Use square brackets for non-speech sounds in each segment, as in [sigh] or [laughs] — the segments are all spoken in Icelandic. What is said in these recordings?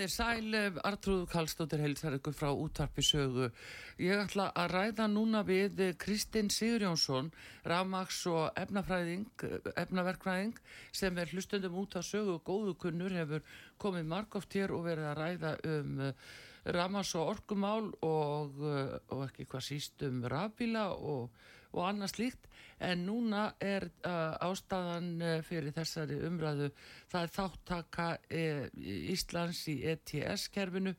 Komið þér sæl, Artrúð Kallstóttir heilsar ykkur frá útvarpi sögu. Ég ætla að ræða núna við Kristinn Sigurjónsson, rafmaks og efnafræðing, efnaverkfræðing sem er hlustundum út á sögu og góðu kunnur hefur komið margóft hér og verið að ræða um rafmaks og orkumál og, og ekki hvað síst um rafbíla og, og annað slíkt. En núna er uh, ástæðan uh, fyrir þessari umræðu það er þáttaka uh, Íslands í ETS-kerfinu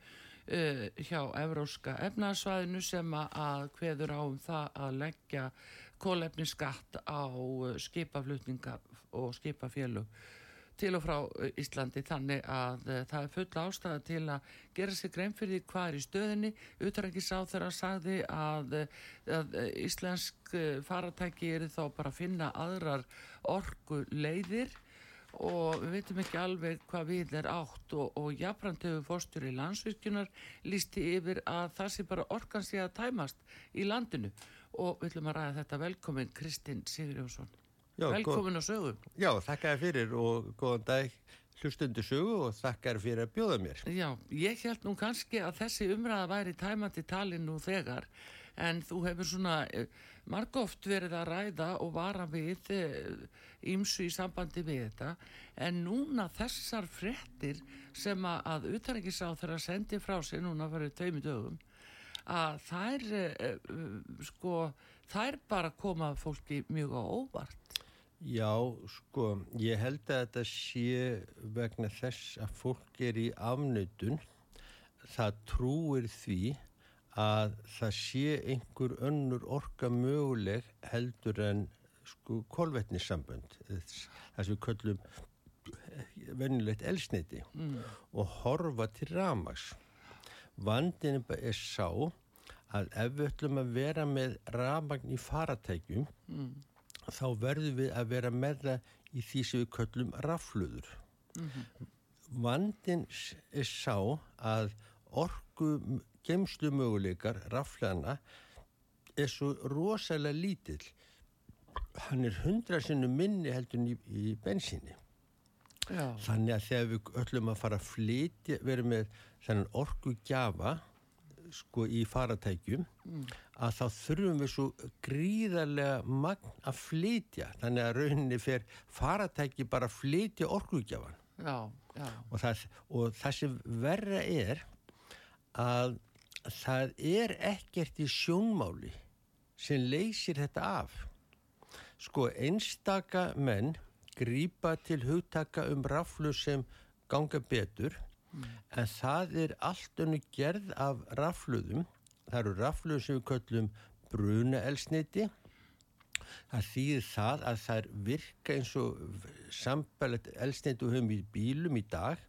hjá Evróska efnarsvæðinu sem að hveður á um það að leggja kólefniskatt á skipaflutninga og skipafélug til og frá Íslandi þannig að uh, það er fulla ástæða til að gera sig grein fyrir því hvað er í stöðinni utrækis á þeirra sagði að, að íslensk faratæki eru þá bara að finna aðrar orgu leiðir og við veitum ekki alveg hvað við er átt. Og, og jafnbrand hefur fórstur í landsvirkjunar lísti yfir að það sé bara orkan sé að tæmast í landinu. Og við ætlum að ræða þetta. Velkomin Kristinn Sigurjónsson Já, velkomin á sögu. Já, þakka þér fyrir og góðan dag hlustundu sögu og þakka þér fyrir að bjóða mér. Já, ég held nú kannski að þessi umræða væri tæmandi talin nú þegar en þú hefur svona margóft verið að ræða og vara við ímsu í sambandi við þetta en núna þessar frettir sem að, að utanrikiðsá þeirra sendi frá sig núna fyrir tveimur dögum að þær sko, þær bara koma fólki mjög á óvart Já, sko, ég held að þetta sé vegna þess að fólk er í afnötun það trúir því að það sé einhver önnur orka möguleg heldur en sko kolvetnissambönd það sem við köllum vennilegt elsniti mm. og horfa til ramaks vandin er sá að ef við ætlum að vera með ramagn í faratækjum mm. Þá verðum við að vera með það í því sem við köllum rafluður mm -hmm. vandin er sá að orgu gemslu möguleikar raflana er svo rosalega lítill hann er hundra sinu minni heldur í, í bensinni Já. þannig að þegar við öllum að fara að flytja verið með þennan orgu gjafa sko í faratækjum mm. að þá þurfum við svo gríðarlega magn að flytja þannig að rauninni fer faratæki bara að flytja já. Og, og það sem verra er að það er ekkert í sjónmáli sem leysir þetta af sko einstaka menn grýpa til hugtaka um raflu sem ganga betur mm. en það er allt önnu gerð af rafluðum það eru rafluðum sem við köllum brunaelsniti það þýðir það að það virka eins og sambælet elsniti við höfum í bílum í dag.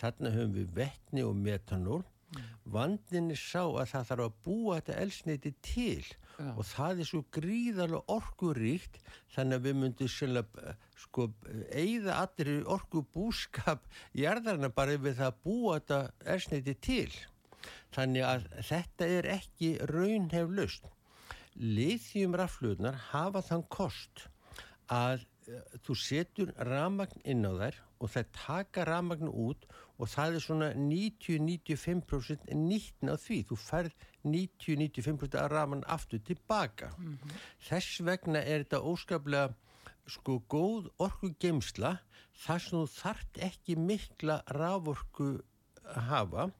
Þarna höfum við vettni og metanól mm. vandinni sá að það þarf að búa þetta elsniti til Já. og það er svo gríðarlega orkuríkt þannig að við myndum sjálf sko eigða allir orku búskap í erðarna bara við það að búa þetta ersneiti til þannig að þetta er ekki raunhef löst litjum rafluðnar hafa þann kost að þú setur ramagn inn á þær og það taka ramagn út og það er svona 90-95% nýttn á því. Þú færð 90-95% af raman aftur tilbaka. Mm -hmm. Þess vegna er þetta óskaplega sko góð orku geimsla þar sem þú þart ekki mikla raforku hafa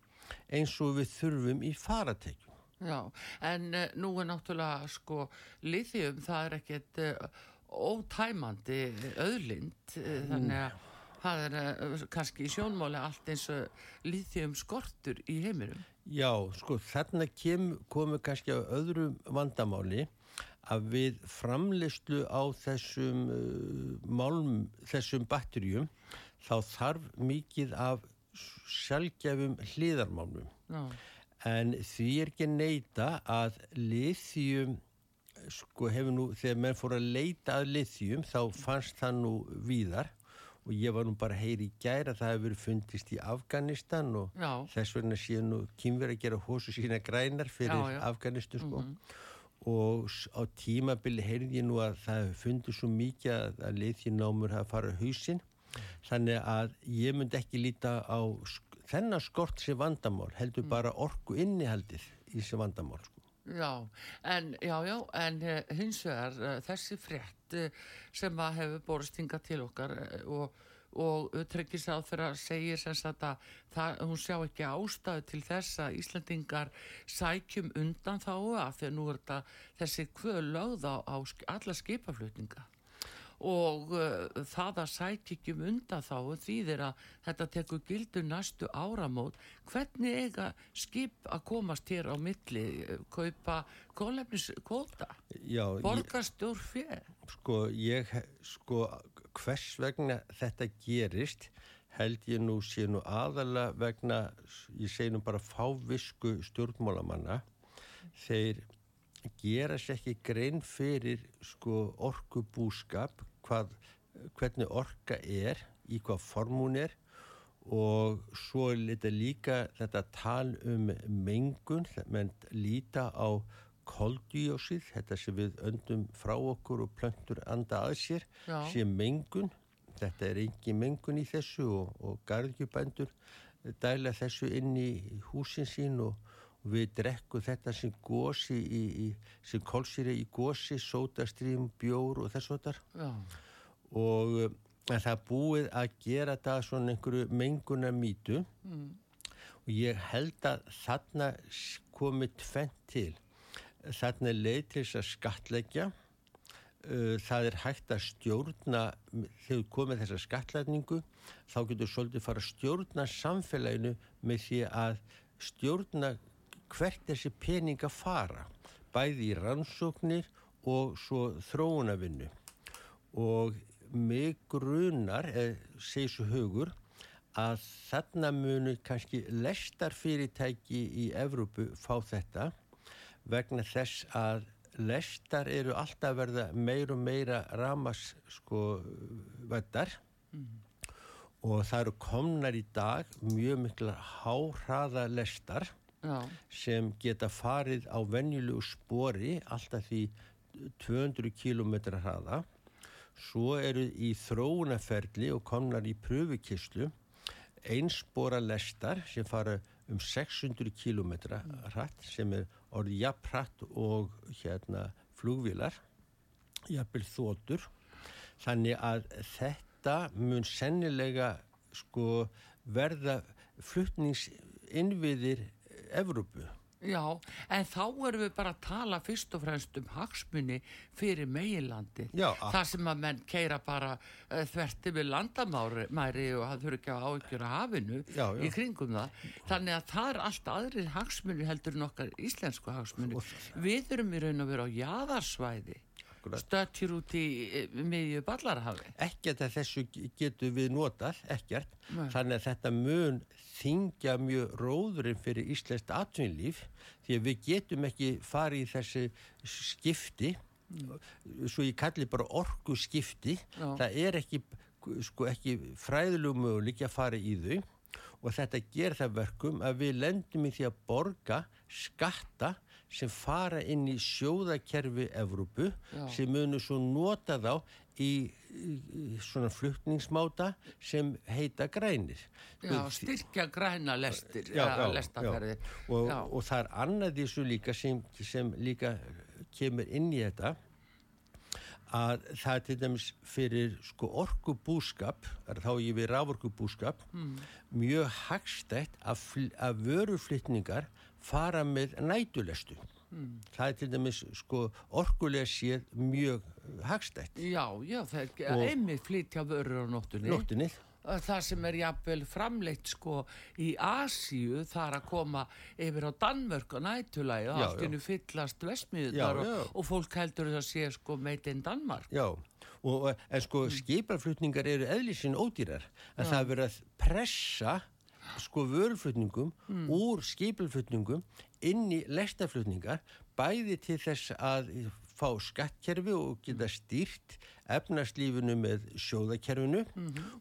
eins og við þurfum í faratekjum. Já, en uh, nú er náttúrulega sko lithium, það er ekkert uh, ótæmandi öðlind, uh, þannig að það er uh, kannski í sjónmáli allt eins og lithium skortur í heiminum. Já, sko þarna kem, komu kannski á öðru vandamáli að við framleyslu á þessum uh, málm, þessum batterjum þá þarf mikið af sjálfgefum hliðarmálmum. Já, En því er ekki neyta að lithium, sko hefur nú, þegar menn fór að leita að lithium þá fannst það nú víðar og ég var nú bara heyri í gæra að það hefur verið fundist í Afganistan og Já. þess vegna sé nú kynver að gera hósu sína grænar fyrir Já, já. Afganistan sko. Og s- á tímabili heyrði ég nú að það hefur fundist svo mikið að, að lithiumnámur hafa farið á hausinn þannig að ég myndi ekki líta á þennan skort sem vandamál heldur bara orku innihaldið í sem vandamál sko. Já, en, já, já, en uh, hins vegar uh, þessi frétt uh, sem að hefur borist hingað til okkar og, og tryggis að að segja sem sagt að það, hún sjá ekki ástæðu til þess að Íslandingar sækjum undan þá að þegar nú er þetta þessi kvöð lögð á, á alla skipaflutninga og uh, það að sækja ekki um undan þá þýðir að þetta tekur gildu næstu áramót. Hvernig eiga skip að komast hér á milli? Kaupa kólefniskóta borgarstjór fér sko, ég, sko, hvers vegna þetta gerist held ég nú sé nú aðala vegna, ég segi nú bara fávisku stjórnmálamanna. Þeir gera sér ekki grein fyrir sko orkubúskap hvað, hvernig orka er í hvað formún er og svo þetta líka þetta tal um mengun menn líta á koldíósið, þetta sem við öndum frá okkur og plöntur anda að sér, Já. sé mengun þetta er engin mengun í þessu og, og garðjubændur dæla þessu inn í húsin sín og við drekku þetta sem gósi í, í, sem kolsýri í gósi, sótastrím, bjór og þess að já, og uh, það búið að gera þetta svona einhverju menguna mýtu og ég held að þarna komi tvent til. Þarna er leið til þess að skatleggja uh, það er hægt að stjórna þegar komið þessa skatlætningu þá getur svolítið fara að stjórna samfélaginu með því að stjórna hvert þessi peninga fara bæði í rannsóknir og svo þróunavinnu og mig grunar, eða segir svo hugur, að þarna munu kannski lestarfyrirtæki í Evrópu fá þetta vegna þess að lestar eru alltaf verða meir og meira ramas sko vættar og það eru komnar í dag mjög mikla háhraða lestar já, sem geta farið á venjulegu spori alltaf því 200 km hraða. Svo eru í þróunaferli og komnar í pröfukyslu einspora lestar sem fara um 600 km hratt sem er orðið jafn hratt og hérna flugvilar jafnvel þótur þannig að þetta mun sennilega sko verða flutningsinviðir Evrópu. Já en þá erum við bara að tala fyrst og fremst um hagsmunni fyrir meginlandi Já, að- það sem að menn keira bara uh, þvert yfir landamæri og það þurfi ekki að áhyggjur að hafinu Já, já. í kringum það. Þannig að það er allt aðrir hagsmunni heldur en okkar íslensku hagsmunni við erum í raun að vera á jaðarsvæði Akkurat. stöttir út í eh, miðju ballarhafi ekkert að þessu getur við notað, ekkert. Nei. Þannig að þetta mun þingja mjög róðurinn fyrir íslenskt atvinnlíf því að við getum ekki farið í þessi skipti, svo ég kalli bara orku skipti, Já. það er ekki, sko, ekki fræðilegu möguleik að fara í þau og þetta ger það verkum að við lendum í því að borga skatta sem fara inn í sjóðakerfi Evrópu Já. sem munu svo nota þá í, svona flutningsmáta sem heita grænir. já, styrkja græna lestir Já, já, lestaferði. Og, og það er annað þessu líka sem, sem líka kemur inn í þetta að það er til dæmis fyrir sko orkubúskap, þá ég við raforkubúskap, mm. mjög hagstætt að, að vöruflutningar fara með nætulestu. Mm. Það er til dæmis sko orkulega séð mjög hagstætt. já, já, það er einmitt flytja vörur á nóttunni Nóttinni. það sem er jafnvel framleitt sko í Asíu þar að koma yfir á Danmörk og nætulagi og Já, allt já. innu fyllast vestmiðunar Já, já. og, og fólk heldur það sé sko in Danmark Já, og, en sko skipaflutningar eru eðlisinn ódýrar en það er verið að pressa sko vöruflutningum úr skipaflutningum inn í lestaflutningar bæði til þess að fá skattkerfi og geta stýrt efnarslífinu með sjóðakerfinu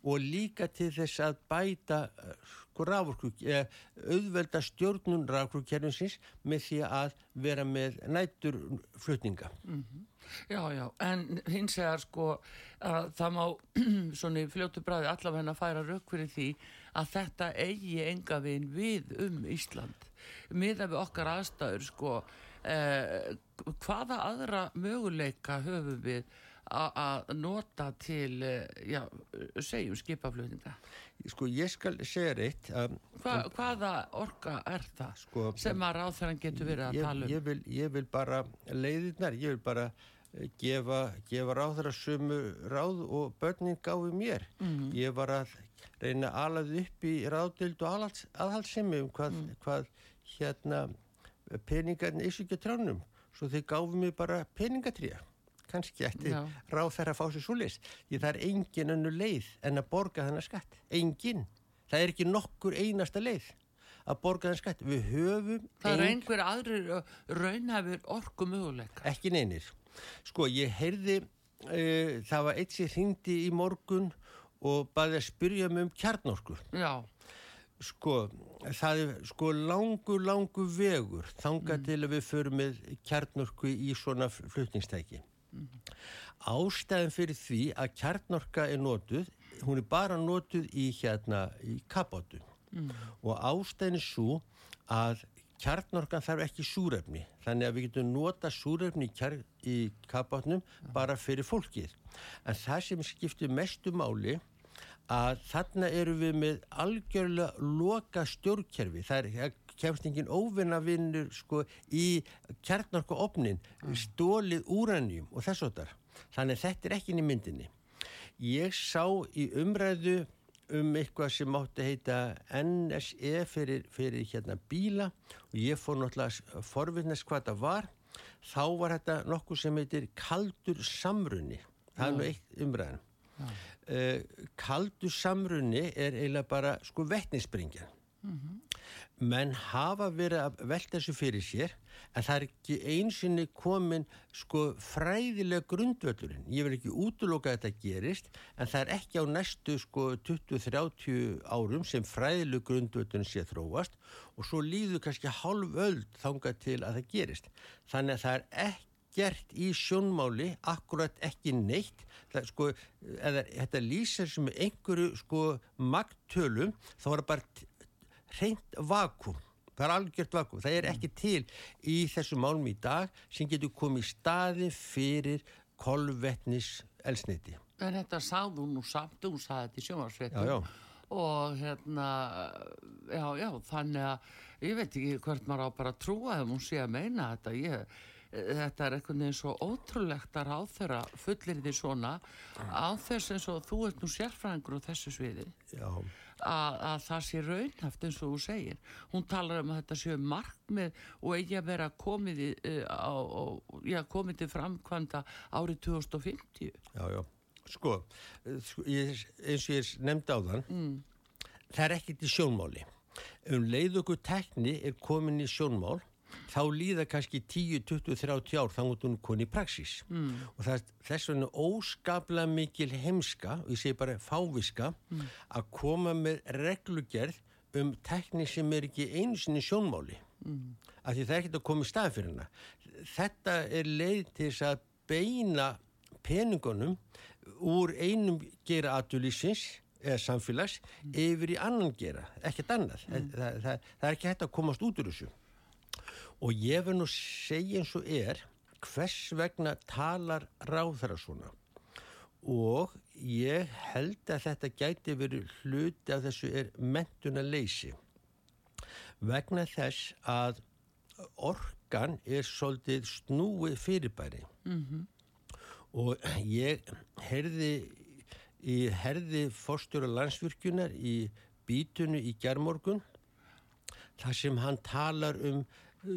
og líka til þess að bæta eh, sko eh, auðvelda stjórnun raforkukerfinsins með því að vera með nætur flutninga. Já, já, en hins vegar sko að það má [clears throat] svona í fljótu bræði allavegna færa rauk fyrir því að þetta eigi enga veginn við um Ísland. Miða við okkar aðstæður sko eh, hvaða aðra möguleika höfum við að nota til eh, já, segjum skipaflutninga? Sko ég skal segja reitt að Hva, hvaða orka er það Sko, sem að ráþæran getur verið að ég, tala um? ég, vil, ég vil bara leiðirnar, ég vil bara gefa, gefa ráðra sömu ráð og börnin gáfi mér. Mhm. Ég var að reyna alaði upp í ráðdild og aðhalds, aðhaldsemi um hvað, Mm. hvað hérna peningarnir issu ekki tránum. Svo þeir gáfi mér bara peningatrýja. Kannski ætti Já. ráð þeirra að fá sér svo leys. Því það er engin önnu leið en að borga þennan skatt. Engin. Það er ekki nokkur einasta leið að borga þennan skatt. Við höfum það er einhver aðrir uh, raunhafur orku möguleika ekki neynir. Sko, ég heyrði, uh, það var eitt sem hringdi í morgun og baði að spyrja mig um kjarnorku. já, Sko, það er sko langu, langu vegur þanga til að við förum með kjarnorku í svona flutningstæki. Ástæðin fyrir því að kjarnorka er notuð, hún er bara notuð í hérna í kapátu og ástæðin svo að kjarnorkan þarf ekki súrefni þannig að við getum nota súrefni í, kapátnum bara fyrir fólkið. En það sem skiptir mestu máli að þarna eru við með algjörlega loka stjórnkerfi. Það er, kemst engin óvinna vinnur sko í kjarnorku opnin, stólið úranjum og þess og þar. Þannig að þetta er ekki inn í myndinni. Ég sá í umræðu um eitthvað sem átti að heita NSE fyrir, fyrir hérna bíla og ég fór náttúrulega að forvittnast hvað það var. Þá var þetta nokkuð sem heitir kaldur samrunni. Það er nú eitt umræðan. Uh, kaldur samrunni er eiginlega bara sko vettninsbringjan. Menn hafa verið að velta þessu fyrir sér en það er ekki einsinni komin sko fræðilega grundvöllurinn. Ég vil ekki útloka að þetta gerist en það er ekki á næstu sko 20-30 árum sem fræðilega grundvöllurinn sé þróast og svo líður kannski hálf öll þanga til að það gerist. Þannig að það er ekki gert í sjónmáli, akkurat ekki neitt, það sko, eða þetta lýsir sem einhverju sko magtölum, þá er það bara reynd vakum. Það er algjört vakum. Það er ekki til í þessu málum í dag sem getur komið staði fyrir kolvetnis elsneiti. En þetta hún nú samt, hún sagði þetta í sjómarsveitum. Og hérna, já, já, þannig að ég veit ekki hvert maður á bara að trúa ef hún sé að meina þetta. Ég, þetta er einhvern veginn svo ótrúlegt að ráð þeirra fullir því svona á þess eins og þú ert nú sérfræðingur á þessu sviði Já, að, að það sé raunhaft eins og þú segir hún talar um að þetta séu markmið og eigi að vera komið í, eh, á, á, já, komið til framkvæmda árið 2050 já, já. Sko, eh, sko ég, eins og ég nefndi á þann, það er ekkert í sjónmáli. Um leið okkur tekni er komin í sjónmál, þá líða kannski 10, 20, 30 ár þannig að hún koni í praxís. Mm. Og það, þess vegna óskaplega mikil heimska, og ég segi bara fáviska, að koma með reglugerð um tekni sem er ekki einu sinni í sjónmáli. Mm. Af því það er ekkert að koma í stað fyrir hana. Þetta er leið til þess að beina peningunum úr einum gera atulísins eða samfélags yfir í annan gera, ekkert annað. Það, það, það, það er ekki hægt að komast út úr þessu. Og ég verð nú segja eins og er hvers vegna talar ráðara svona. Og ég held að þetta gæti verið hluti af þessu er mentuna leysi. Vegna þess að orkan er svolítið snúið fyrirbæri. -hmm. Og ég heyrði í herði fórstjóra landsvirkjunar í bítunu í gerðmorgun þar sem hann talar um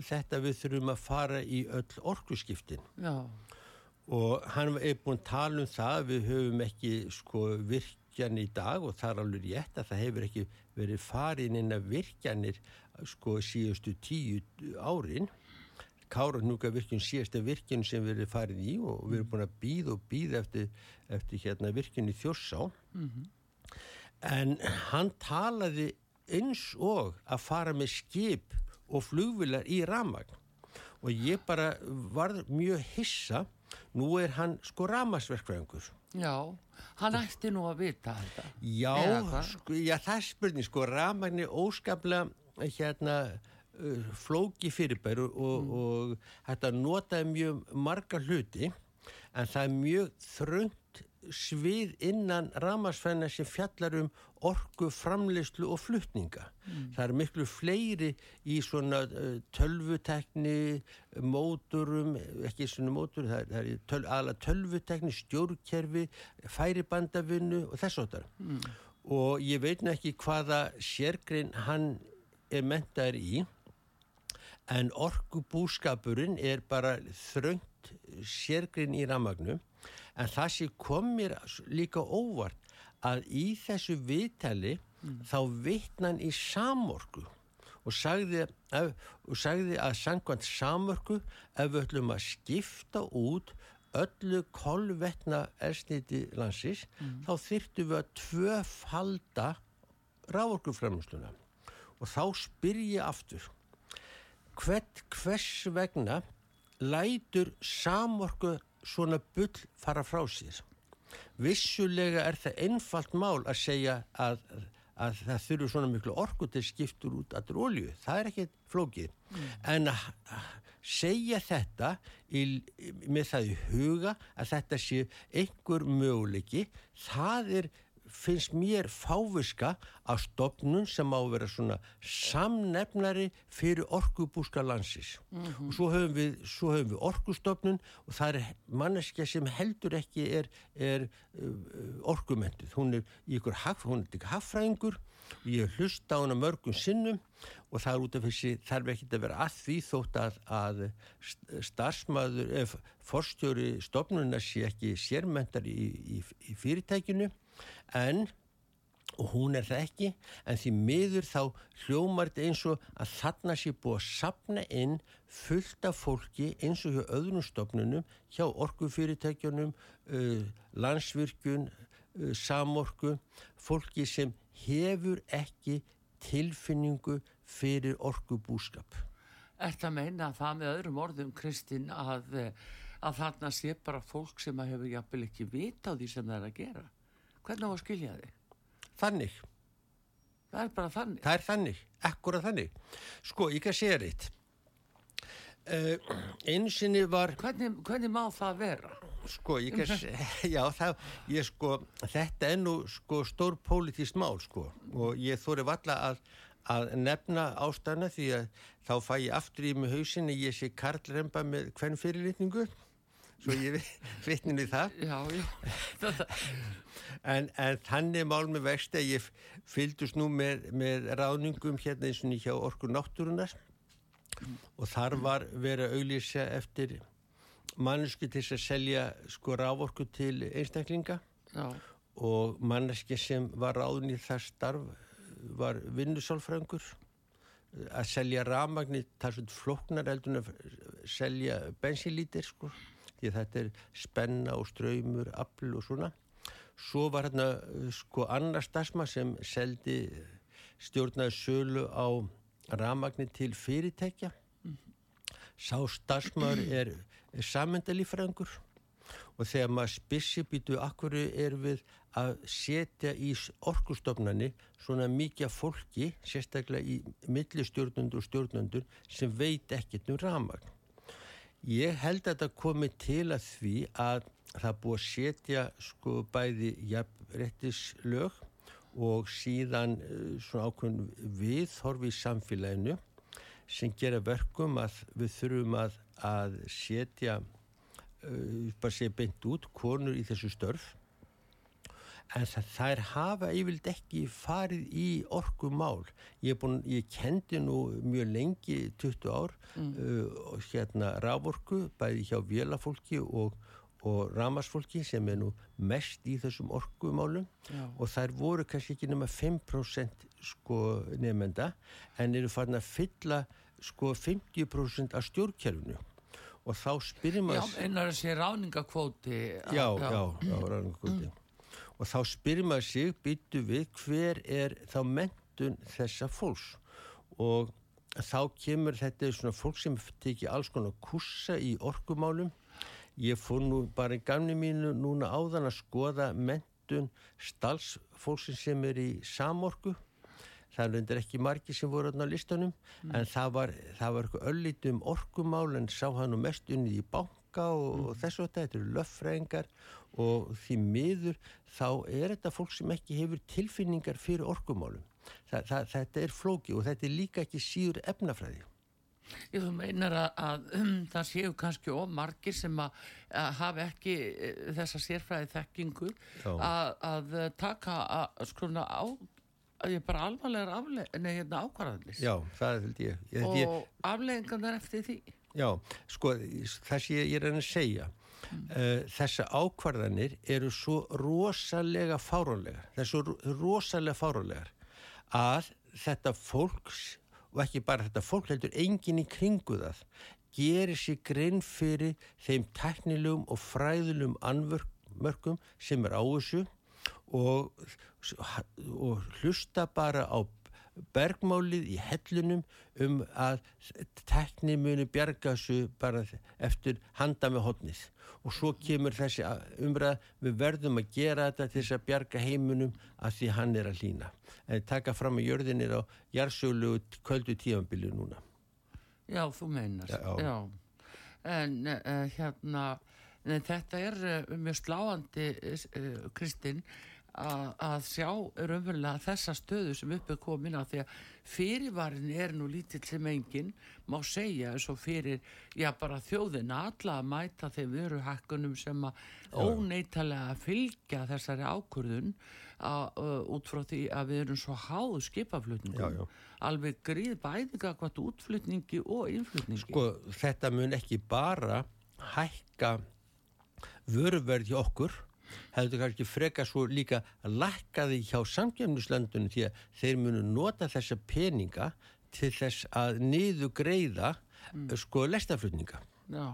þetta við þurfum að fara í öll orkuskiptin. Já, og hann er búin að tala um það við höfum ekki sko virkjan í dag og það er alveg rétt að það hefur ekki verið farin inn að virkjanir sko síðustu tíu árin. Káranúka virkjun síðasta virkjun sem við erum farin í og við erum búin að býða og býða eftir, eftir hérna virkjun í Þjórsá. En hann talaði eins og að fara með skip og flugvilar í ramagn og ég bara varð mjög hissa. Nú er hann sko ramasverkvæðingur já, hann ætti nú að vita þetta. já, sko, já, það spurning sko, ramagn er óskaplega hérna uh, flóki fyrirbæru og, og þetta notaði mjög marga hluti en það er mjög þröngt svið innan ramasfæna sem fjallar um orku, framleyslu og flutninga. Það er miklu fleiri í svona uh, tölvutekni, móturum, ekki svona mótur, það er, það er aðalega tölvutekni, stjórnkerfi, færibandavinnu og þess að það. Og ég veit ekki hvaða sérgrein hann er mentaður í, en orkubúskapurinn er bara þröngt sérgrein í ramagnum en það sem kom mér líka óvart að í þessu viðtali þá vittnan í samorku og sagði, að, og sagði að sangkvæmt samorku ef við ætlum að skipta út öllu kolvetna elsniti landsins þá þyrftum við að tvöfalda rávorkuframlustuna og þá spyr ég aftur hvert hvers vegna lætur samorku svona bull fara frá sér. Vissulega er það einfalt mál að segja að, að það þurfu svona miklu orku til skiptur út allir olju, það er ekki flókið. En að að segja þetta í, með það í huga að þetta sé einhver möguleiki það er finnst mér fáviska að stopnun sem á að vera svona samnefnari fyrir orkubúska landsis og svo höfum við, svo höfum við orkustopnun og það er manneskja sem heldur ekki er, er uh, orkumentuð, hún er í ykkur haf, hún er ekki haffræðingur og ég hlusta á hana mörgum sinnum og það er út af þessi þarf ekki að vera að því þótt að, að starfsmaður, ef forstjóri stopnuna sé ekki sérmentar í, í, í fyrirtækinu en og hún er það ekki en því miður þá hljómar þetta eins og að þarna sé búið að sapna inn fullt af fólki eins og hjá öðrum stofnunum hjá orkufyrirtækjunum uh, landsvirkjun uh, samorku fólki sem hefur ekki tilfinningu fyrir orkubúskap Ertu að meina það með öðrum orðum, Kristinn, að, eh, að þarna sé bara fólk sem hefur jafnvel ekki vita á því sem það er að gera? Hvernig á að skilja þig? þannig Það er bara þannig. Það er þannig, ekkura þannig. Sko, ég kan segja reitt. Uh, einu sinni var, Hvernig, hvernig má það vera? sko, ég kan segja, [laughs] já, það, ég sko, þetta er nú, sko, stór pólitískt mál, sko, og ég þóri valla að, að nefna ástæðna því að þá fæ ég aftur í mig hausinni, ég sé Karl Remba með hvern fyrirlitningu, svo ég [laughs] vitninu það. Já, já. En, en þannig mál með vexti að ég fylgdust nú með, með ráðningum hérna eins og hjá Orkur Náttúrunar og þar var verið að auglýsa eftir mannesku til að selja sko rávorku til einstaklinga. Já, og manneski sem var ráðin í það starf var vinnusálfrængur. Að selja rafmagni það er svona flóknar eldur að selja bensinlítir sko því þetta er spenna og ströymur, afl og svona. Svo var hérna uh, sko annar stafsma sem seldi stjórnaði sölu á rafmagni til fyrirtækja. Sá stafsmaður [clears throat] er, sammyndalífræðingur og þegar maður spissi býtu akkur er við að setja í orkustofnani svona mikið fólki, sérstaklega í millistjórnundur og stjórnundur sem veit ekkert um rafmagn Ég held að þetta komi til að því að það búið að setja sko bæði jafnrettislög og síðan uh, svona ákveðin viðhorfi í samfélaginu sem gera verkum að við þurfum að, að setja uh, bara segja beint út konur í þessu störf en það, þær hafa yfirleitt ekki farið í orkumál. Ég, búin, ég kendi nú mjög lengi, 20 ár, mm. uh, hérna raforku, bæði hjá vélafólki og, og ramasfólki sem er nú mest í þessum orkumálum Já. og þær voru kannski ekki nema 5% sko nefnda en eru farin að fylla sko 50% af stjórnkerfinu og þá spyrir maður... Já, einar þessi ráningakvóti. Já, já, já, já ráningakvóti. Mm. Og þá spyrir maður sig, byttu við, hver er þá mentun þessa fólks? Og þá kemur þetta svona fólk sem tekið alls konar kursa í orkumálum. Ég fór nú bara í gamni mínu núna áðan að skoða mentun stalsfólksinn sem er í samorku það er ekki margi sem voru á listanum mm. en það var, það var eitthvað öllítið um orkumál en sá hann nú mest unnið í banka og, mm. og þess að þetta eru löffrængar og því miður þá er þetta fólk sem ekki hefur tilfinningar fyrir orkumálum. Þa, það, þetta er flóki og þetta er líka ekki síður efnafræði. Ég þú meinar að, að um, það séu kannski of margir sem að, að hafa ekki e, þessa sérfræði þekkingu að, að taka að skruna á að ég bara alvarlegar aflega, hérna, ákvarðanlis Já, það held ég, ég og ég... aflegingan er eftir því Já, sko, það sem ég, ég er að segja mm. uh, þessa ákvarðanir eru svo rosalega fárónlegar það er svo rosalega fárónlegar að þetta fólks og ekki bara þetta fólk heldur enginn í kringu það gerir sér grein fyrir þeim teknilegum og fræðulegum anvörkum sem er á þessu og, og hlusta bara á bergmálið í hellunum um að tekni muni bjarga þessu bara eftir handa með hodnið og svo kemur þessi umræð við verðum að gera þetta til þess að bjarga heimunum að því hann er að lína en taka fram að jörðin er á jarsölu kvöldu tífambili núna. Já, þú meinar. Já, já. En uh, hérna en þetta er uh, mjög sláandi uh, Kristinn að sjá raunverulega þessa stöðu sem upp er komin á því að fyrirvarin er nú lítill sem enginn má segja eins og fyrir já bara þjóðina alla að mæta þeim vöruhækkunum sem að óneitalega fylgja þessari ákurðun að, uh, út frá því að við erum svo háðu skipaflutningum. Alveg gríð bæðinga hvort útflutningi og innflutningi. Sko þetta mun ekki bara hækka vöruverði okkur hefðu kannski freka svo líka að lakka því hjá samgefnuslöndunum því að þeir munu nota þessa peninga til þess að niður greiða mm. sko lestaflutninga. Já.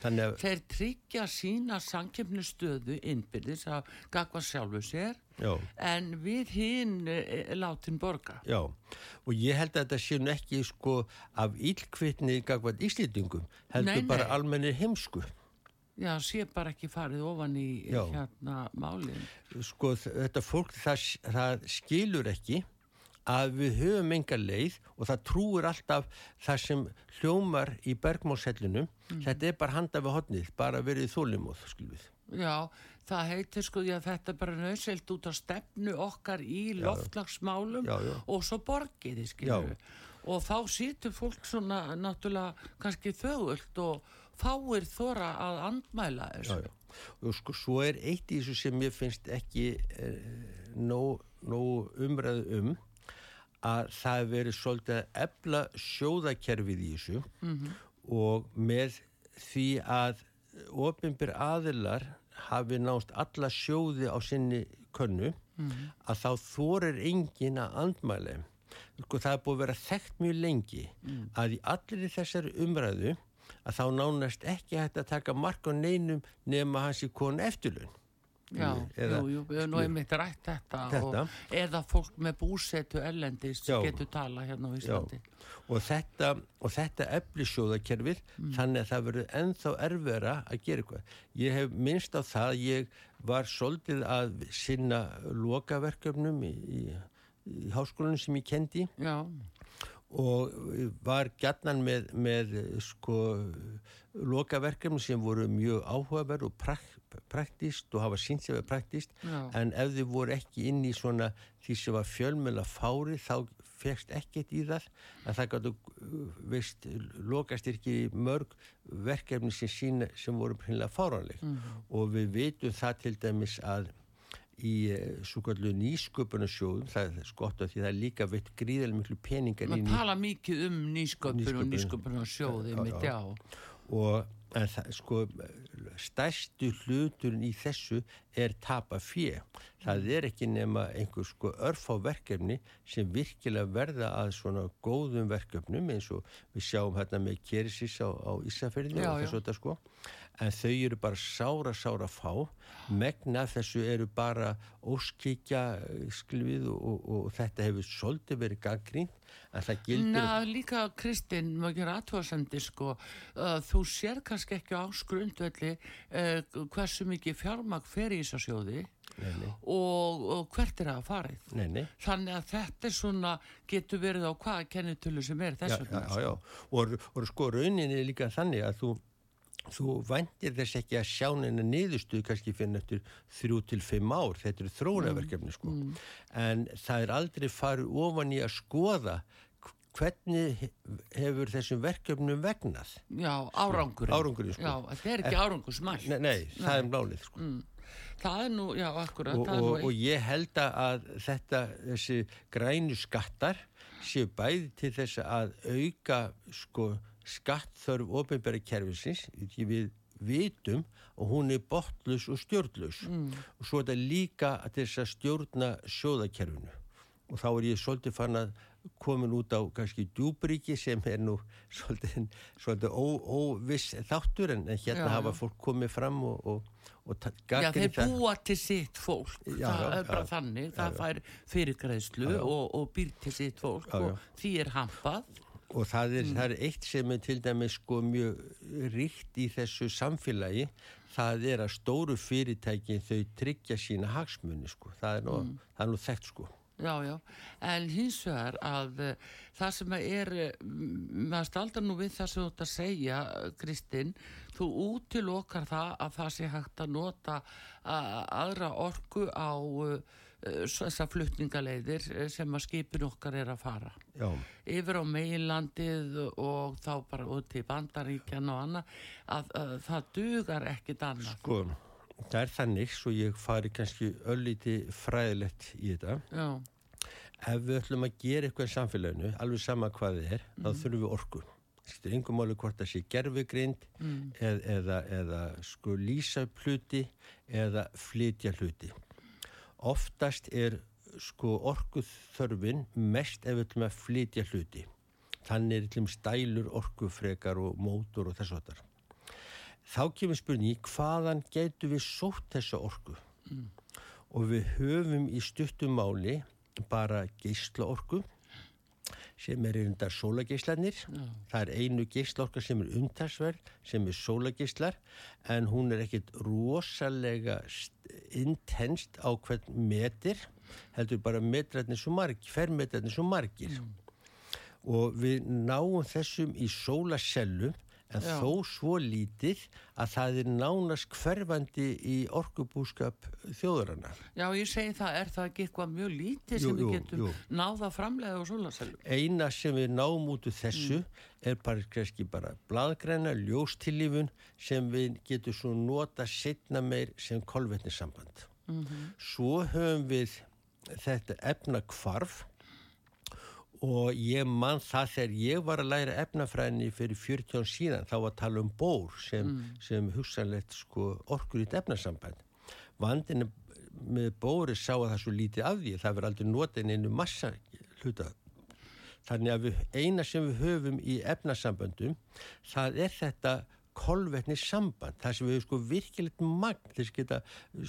Að... Þeir tryggja sína samkjöfnustöðu innbyrðis að gagva sjálfu sér Já. en við hinn e, látin borga. Já og ég held að þetta sé nú ekki sko af ílkvittni gagvað íslýtingum heldur bara almennir heimsku. Já, sé bara ekki farið ofan í Já. hérna málinn. Sko þetta fólk það, það skilur ekki að við höfum enga leið og það trúur alltaf það sem hljómar í bergmálshellunum. Mm. Þetta er bara handa við hodnið, bara verið þólimóð, skilvið. Já, það heitir sko því að þetta bara nöðselt út á stefnu okkar í loftlagsmálum já, já. og svo borgiði, skilju. Og þá sýtur fólk svona náttúrulega kannski þögult og fáir þóra að andmæla þessu. Já, já. Og sko, svo er eitt í þessu sem ég finnst ekki eh, nóg, nóg umræðu um að það veri svolítið að ebla sjóðakerfið í þessu mm -hmm. og með því að ofinbyr aðilar hafi nást alla sjóði á sinni könnu mm -hmm. að þá þorir engin að andmæla. Sko, það er búið að vera þekkt mjög lengi mm. að í allir þessari umræðu að þá nánast ekki hægt að taka mark á neinum nema hans í konu eftirlun Já, eða, jú, jú, við erum nú einmitt rætt þetta, þetta. Og, eða fólk með búsetu ellendist já, getur tala hérna á Íslandi. Og þetta, þetta eflisjóðakerfið mm. þannig að það verður enþá erfera að gera eitthvað. Ég hef minnst á það ég var soldið að sinna lokaverkefnum í, í, í háskólanum sem ég kendi. Já og var gætnan með, með sko lokaverkefni sem voru mjög áhugaverð og prak, praktist og hafa sínt sem er praktist Já. en ef þið voru ekki inn í svona því sem var fjölmjöla fári þá fegst ekkert í það. Að það gáttu veist lokastyrki mörg verkefni sem sína sem voru prínlega fáranleg mm og við veitum það til dæmis að í eh, svo kallu nýsköpunarsjóðum, það er skott af því það er líka veitt gríðilega miklu peningar Man tala mikið um nýsköpun og nýsköpunarsjóði mitt, já. Og en það, sko, stærstu hluturinn í þessu er tapa fjö. Það er ekki nema einhver sko örf á verkefni sem virkilega verða að svona góðum verkefnum eins og við sjáum hérna með Kerisís á, á Ísafjörðinu og þessu þetta sko. En þau eru bara sára, sára fá. Megna þessu eru bara óskikja skilvið og, og, og þetta hefur svolítið verið gaggrín en það gildir Na, líka Kristinn, maður gera aðtóðasendi sko, uh, þú sér kannski ekki á skrundvelli uh, hversu mikið fjármag fer í Ísasjóði og, og hvert er það að farið nei, nei. þannig að þetta er svona getur verið á hvaða kennitölu sem er þess vegna já, já, já. Og, og sko rauninni er líka þannig að þú þú væntir þess ekki að sjá neina niðurstuð kannski fyrir nættur þrjú til fimm ár, þetta eru þrónaverkefni sko, mm. en það er aldrei farið ofan í að skoða hvernig hefur þessum verkefnum vegnað? Já, árangurinn. Árangurinn sko. Já, þetta er ekki árangusmælt Nei, nei, það nei. er málið sko. Mm. Það er nú, já, akkurat Og, og, og ég held að þetta, þessi grænu skattar séu bæði til þess að auka sko skattþörf ofinbæri kerfisins því við vitum og hún er botlus og stjórnlus mm. og svo er þetta líka að þess að stjórna sjóðakerfinu. Og þá er ég svolítið fann að komin út á kannski djúbríki sem er nú svolítið, svolítið óviss þáttur en hérna já, hafa fólk komið fram og, og, og Já þeir það. búa til sitt fólk. Já, það já, er bara þannig, það fær fyrirgræðslu og, og býr til sitt fólk og því er hampað. Og það er, mm. það er eitt sem er til dæmis sko mjög ríkt í þessu samfélagi. Það er að stóru fyrirtæki þau tryggja sína hagsmunni sko. Það er nú, mm. það er nú þekkt sko Já, já, en hins vegar að uh, það sem er, maður staldar nú við það sem þú ætti að segja, Kristinn, þú útilokkar það að það sé hægt að nota aðra orku á uh, Eh, þessar flutningaleiðir eh, sem að skipin okkar er að fara. Já. yfir á meilandið og þá bara út í bandaríkjan og annað að, að það dugar ekkit annað. Sko, það er þannig svo ég fari kannski öllíti fræðilegt í þetta Já. ef við ætlum að gera eitthvað í samfélaginu alveg sama hvað þið er, mm. þá þurfum við orku þetta er yngum áli hvort það sé gerfugrind mm. eð, eða, eða sko lýsa hluti eða flytja hluti oftast er sko orkuð þörfin mest ef við ætlum að flytja hluti þannig er ætlum stælur orkufrekar og mótor og þess að þar þá kemur spurning hvaðan getur við sótt þessa orku mm. og við höfum í stuttum máli bara geysla orku sem er undar sólageyslanir no. það er einu geyslorka sem er umtarsverð sem er sólageyslar en hún er ekkit rosalega intenst á hvern metir heldur bara metrætni svo margir fermetrætni svo margir mm. og við náum þessum í sólasellum en Já. þó svo lítið að það er nánast hverfandi í orkubúskap þjóðurana. Já, ég segi það, er það ekki eitthvað mjög lítið sem jú, við getum jú. náða framlega og solaselum? Eina sem við náum út úr þessu mm. er bara, kannski bara bladgræna, ljóstillífun sem við getum svo nota setna meir sem kolvetnissamband. Mm -hmm. Svo höfum við þetta efna kvarf og ég mann það þegar ég var að læra efnafræðinni fyrir 40 án síðan þá var að tala um bór sem, mm. sem hugsanlegt sko, orkur í efnasamband vandinu með bóri sá að það svo lítið af því það verður aldrei notið einu massa hluta þannig að við, eina sem við höfum í efnasambandum það er þetta kolvetni samband, það sem við sko virkilegt magn þess geta uh,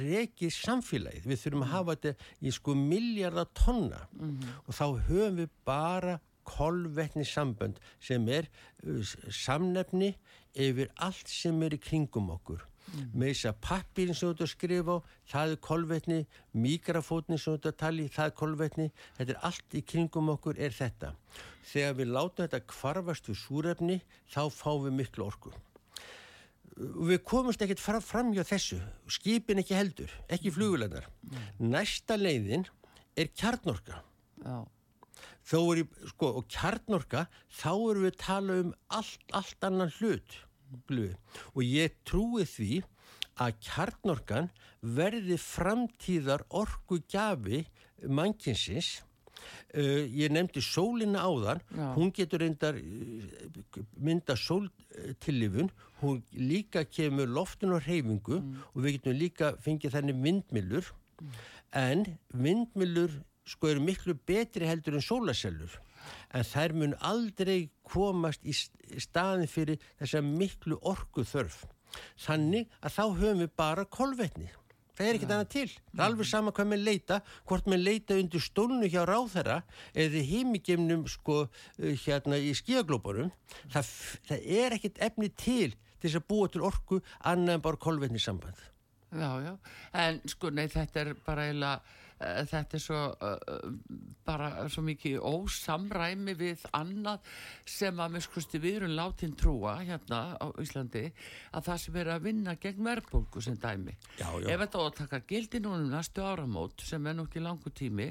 rekið samfélagið, við þurfum að hafa þetta í sko miljardar tonna. Mm -hmm. og þá höfum við bara kolvetni samband sem er uh, samnefni yfir allt sem er í kringum okkur mm. með þess að pappirinn sem þú ert að skrifa á það er kolvetni, mikrafótni sem þú ert að tala í, það er kolvetni þetta er allt í kringum okkur er þetta þegar við látum þetta kvarfast við súrefni þá fáum við miklu orku við komumst ekkert fram, hjá þessu skipin ekki heldur, ekki mm. flugulegnar mm. næsta leiðin er kjarnorka já þó er í, sko, og kjarnorka þá erum við að tala um allt, allt annan hlut og ég trúi því að kjarnorkan verði framtíðar orgu gafi mannkinsins Uh, ég nefndi sólina áðan. Já. hún getur reyndar uh, mynda sóltillifun hún líka kemur loftin og reyfingu og við getum líka fengið þannig vindmillur en vindmillur sko eru miklu betri heldur en sólasellur en þær mun aldrei komast í st- staðin fyrir þessa miklu orku þörf þannig að þá höfum við bara kolvetni. Það er ekkert annað til. Það er alveg sama hvað með leita hvort með leita undir stólnu hjá ráþæra eða himigemnum sko uh, hérna í skíaglóparum það, það er ekkert efni til til þess að búa til orku annað en bara kolvetni samband Já, já, en sko, nei, þetta er bara eiginlega, þetta er svo, uh, bara svo mikið ósamræmi við annað sem að með skusti við erum látin trúa hérna á Íslandi að það sem er að vinna gegn verðbólgu sem dæmi. Já, já. Ef þetta taka gildi núna um næstu áramót sem er nokkið langu tími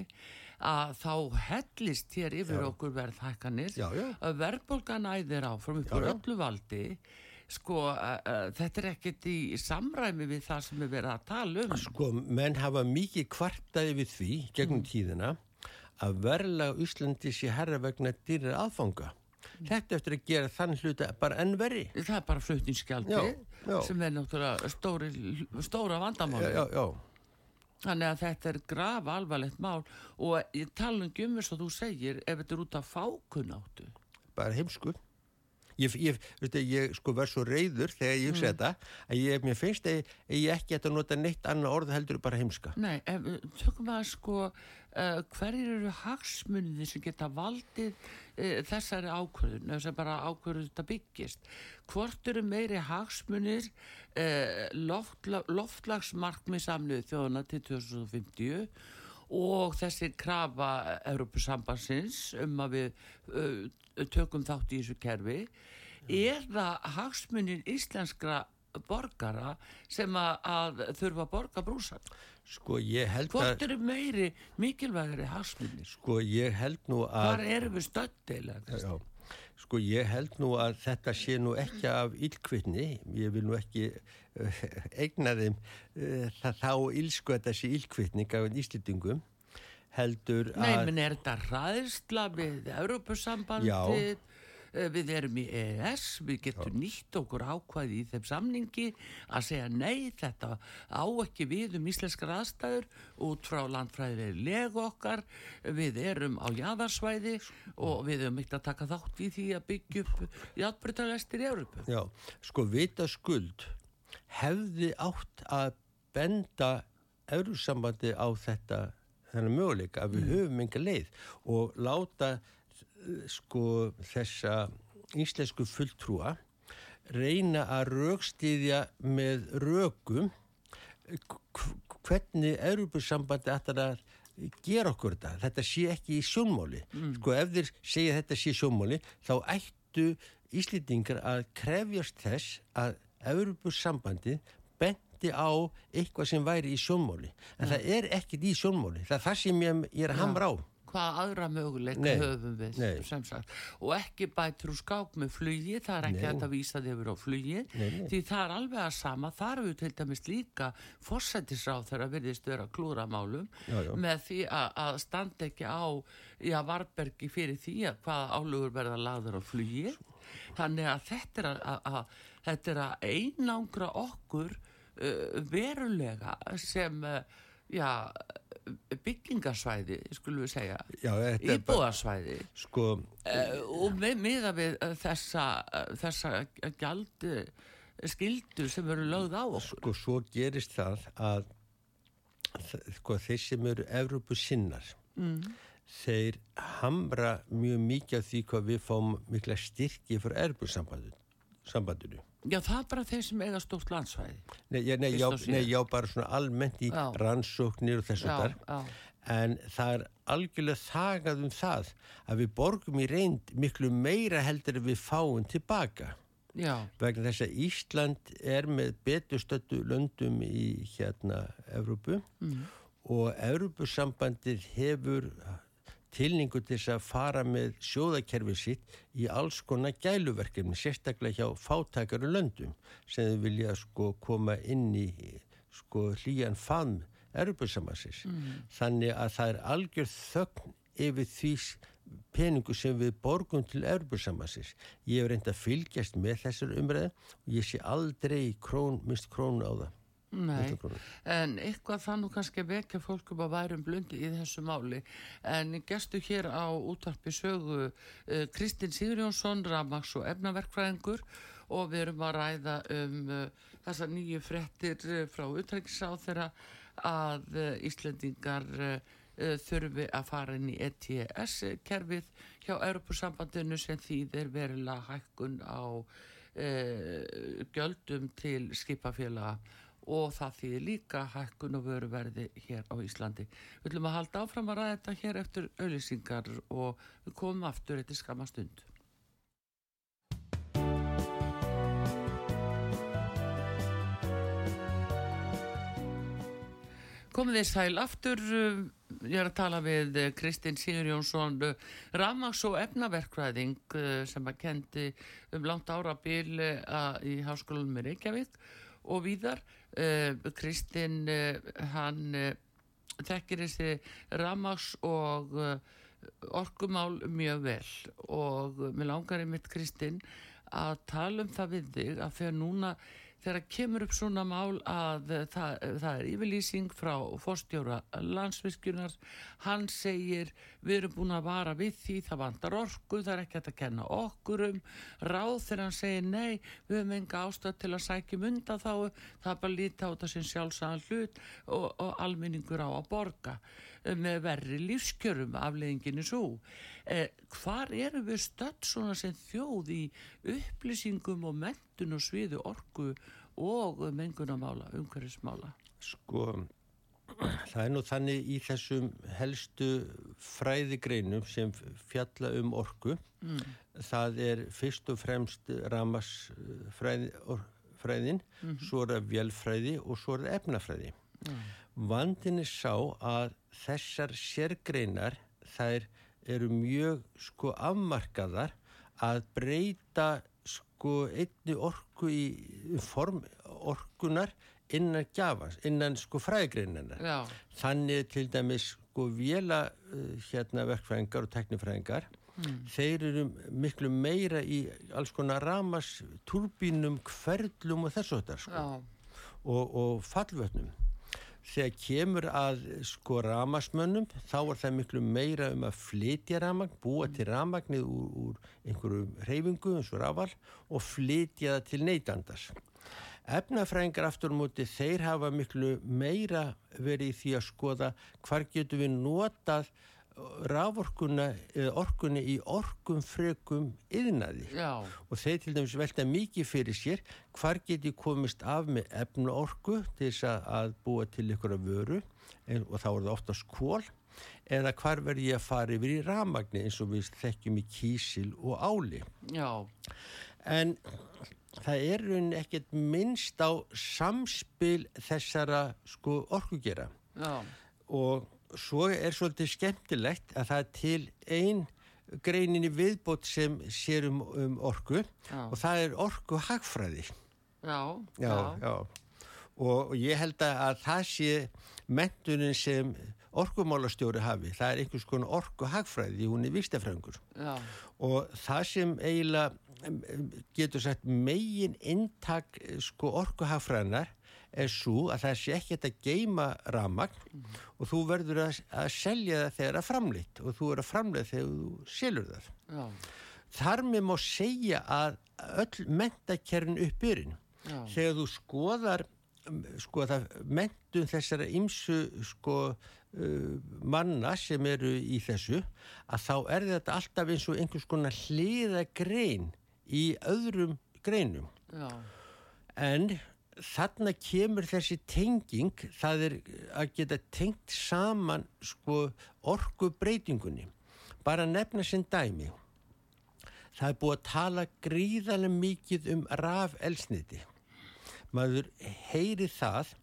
að þá hellist hér yfir okkur verðhækkanir Já, já. að verðbólgan æðir áfram upp Já, úr já. öllu valdi sko, uh, þetta er ekkert í samræmi við það sem er verið að tala um Sko, menn hafa mikið kvartaði við því gegnum tíðina að verðlag Íslandi sé herra vegna dýrir aðfanga. Þetta eftir að gera þann hluta bara enn verri. það er bara já. sem er náttúrulega stóri, stóra vandamáli já, já. þannig að þetta er graf alvarlegt mál og ég tala um gömur svo þú segir ef þetta er út af fákunáttu bara heimsku. Ég, ég, ég sko var svo reyður þegar ég hugsa þetta að ég, mér finnst að ég, ég ekki ætti að nota neitt annað orð heldur bara heimska. Nei, ef, tökum við að sko uh, hverjir eru hagsmunni sem geta valdið uh, þessari ákvörðun sem bara ákvörðun þetta byggist hvort eru meiri hagsmunir uh, loftla, loftlagsmarkmið samnið þjóðuna til 2050 og þessi krafa Európusambansins um að við uh, tökum þátt í þessu kerfi eða hagsmunir íslenskra borgara sem að, að þurfa að borga brúsan Sko ég held Hvort að, eru meiri mikilvægari hagsmunir? sko ég held nú að... Hvar erum við stöddeilega? Já, sko ég held nú að þetta sé nú ekki af ílkvittni, ég vil nú ekki uh, eigna þeim uh, það þá ílsku að þetta sé ílkvittning af íslýtingum, heldur Nei, að... menn er þetta ræðsla við Europasambandið? Eh, Við erum í EES, við getum nýtt okkur ákvæði í þeim samningi að segja nei, þetta á ekki við um íslenskar aðstæður út frá landfræðileg legu okkar, við erum á jaðarsvæði og við erum ekkert að taka þátt í því að byggja upp játbrytarlestir í Európu. Já, sko vita skuld hefði átt að benda eurusambandi á þetta þennan möguleika að við höfum enga leið og láta eh, sko þessa íslensku fulltrúa reyna að raukstýðja með rökum k- hvernig Europasambandi ætlar að gera okkur þetta. Þetta sé ekki í sjónmáli. Sko ef þeir segja þetta sé í sjónmáli þá ættu Íslendingar að krefjast þess að Europasambandi benti á eitthvað sem væri í sjónmáli. En það er ekkit í sjónmáli. Það er það sem ég, ég er að hamra á. Hvað aðra möguleika höfum við nei. sem sagt. Og ekki bætur úr skák með flugi það er ekki að vísa þig yfir á flugi því það er alveg að sama. Þar eru til dæmis líka fórsættisráð þegar virðist vera klúramálum Já, já. með því að, að standa ekki á já, varbergi fyrir því að hvaða álugur verða lagður á flugi þannig að þetta er að, að, að, þetta er að einangra okkur uh, verulega sem uh, já, byggingasvæði skulum við segja. Íbúðarsvæði Sko, uh, og með, miða við uh, þessa, uh, þessa gjaldi skildu sem eru lögð á okkur. Sko svo gerist það að sko, þeir sem eru Evrópu sinnar mm. þeir hamra mjög mikið af því hvað við fáum mikla styrki fyrir Evrópu sambandinu. já það er bara þeir sem eiga stórt landsvæði Nei, ég, nei, já, og nei, já, bara svona almennt í Já. rannsóknir og þessu Já, þar. já. En það er algjörlega þagað um það að við borgum í reynd miklu meira heldur en við fáum tilbaka. já, vegna þess að Ísland er með beturstöttu löndum í hérna Evrópu Mm. og Evrópusambandið hefur tilningu til þess að fara með sjóðakerfi sitt í alls konar gæluverkefni, sérstaklega hjá fátakaru löndum sem þau vilja sko koma inn í sko hlýjan fann erfusamassins. Mm. Þannig að það er algjör þögn yfir því peningu sem við borgum til erfusamassins. Ég hef reynd að fylgjast með þessar umræðu og ég sé aldrei krón, mist krónu á það. Nei, en eitthvað þannig kannski vekja fólk um að værum blundi í þessu máli. En gestu hér á útvarpi sögu uh, Kristinn Sigurjónsson, Ramags og efnaverkfræðingur og við erum að ræða um uh, þessar nýju frettir uh, frá utrækisáð þeirra að Íslendingar þurfi að fara inn í ETS-kerfið hjá Europasambandinu sem þýðir verilega hækkun á göldum til skipafélaga og það þýðir líka hækkun og vöruverði hér á Íslandi. Við ætlum að halda áfram að ræða þetta hér eftir auðlýsingar og við komum aftur eftir skama stund. Komið þið sæl aftur, ég er að tala við Kristinn Sigur Jónsson, Ramags og efnaverkvæðing sem að kendi um langt ára bíl í háskólanum í Reykjavík og víðar Kristinn uh, hann uh, þekkir þessi Ramags og orkumál mjög vel. Og mér langar einmitt Kristinn að tala um það við þig að þegar núna þegar kemur upp svona mál að það, það er yfirlýsing frá fórstjóra landsvirkjunar. Hann segir við erum búin að vara við því það vandar orku, það er ekki að kenna okkur um. Ráð þegar hann segir nei, við höfum enga ástæð til að sækjum undan þá, það er bara lítið á þetta sem sjálfsagан hlut og, og alminningur á að borga með verri lífskjörum afleðinginni svo eh, hvar eru við stödd svona sem þjóð í upplýsingum og mentun og sviðu orku og mengunamála, umhverfismála sko það er nú þannig í þessum helstu fræðigreinum sem fjalla um orku mm. það er fyrst og fremst ramasfræðin mm -hmm. svo er það vélfræði og svo er það efnafræði mm. Vandin er sá að þessar sérgreinar þær eru mjög sko afmarkaðar að breyta sko einni orku í form orkunar innan gjafans, innan sko fræðigreininnar. Þannig til dæmis sko vela uh, hérna verkfræðingar og teknifræðingar mm. þeir eru miklu meira í alls konar ramas, turbínum, hverlum og þessu þetta sko. Og, og fallvötnum þegar kemur að sko ramasmönnum þá er það miklu meira um að flytja ramagn, búa til ramagnið úr, úr einhverju reyfingu eins og rafal og flytja það til neytandars. Efnafræðingar aftur á móti þeir hafa miklu meira verið í því að skoða hvar getur við notað raforkuna eða orkunni í orkum frekum yðnaði Já. og þeir til dæmis velta mikið fyrir sér hvar geti komist af með efna orku til þess að búa til ykkur að vöru en, og þá er það oftast kól eða hvar verð ég að fara yfir í ramagni eins og við þekkjum í kísil og áli Já. en það er raunin ekkert minnst á samspil þessara sko orkugera Já. og svo er svolítið skemmtilegt að það er til einn greinin í viðbót sem sér um, um orku já. og það er orku hagfræði já, já, já. Og, ég held að það sé mentunin sem orkumálastjóri hafi, það er einhvers konar orku hagfræði, hún er vikstafræðingur og það sem eiginlega getur sagt megin intak sko orku hagfræðinar er svo að það sé ekki að geima ramagn mm. og þú verður að, að selja það þegar það er framleitt og þú er að framleita þegar þú selur það. Já. Þar með má segja að öll mentakerfin uppbyrjun þegar þú skoðar sko það mentum þessara ymsu sko uh, manna sem eru í þessu að þá er þetta alltaf eins og einhvers konar hliða grein í öðrum greinum Já. en þarna kemur þessi tenging það er að geta tengt saman sko orgu breytingunni bara nefna sinn dæmi. Það er búið að tala gríðarlega mikið um raf elsniti maður heyri það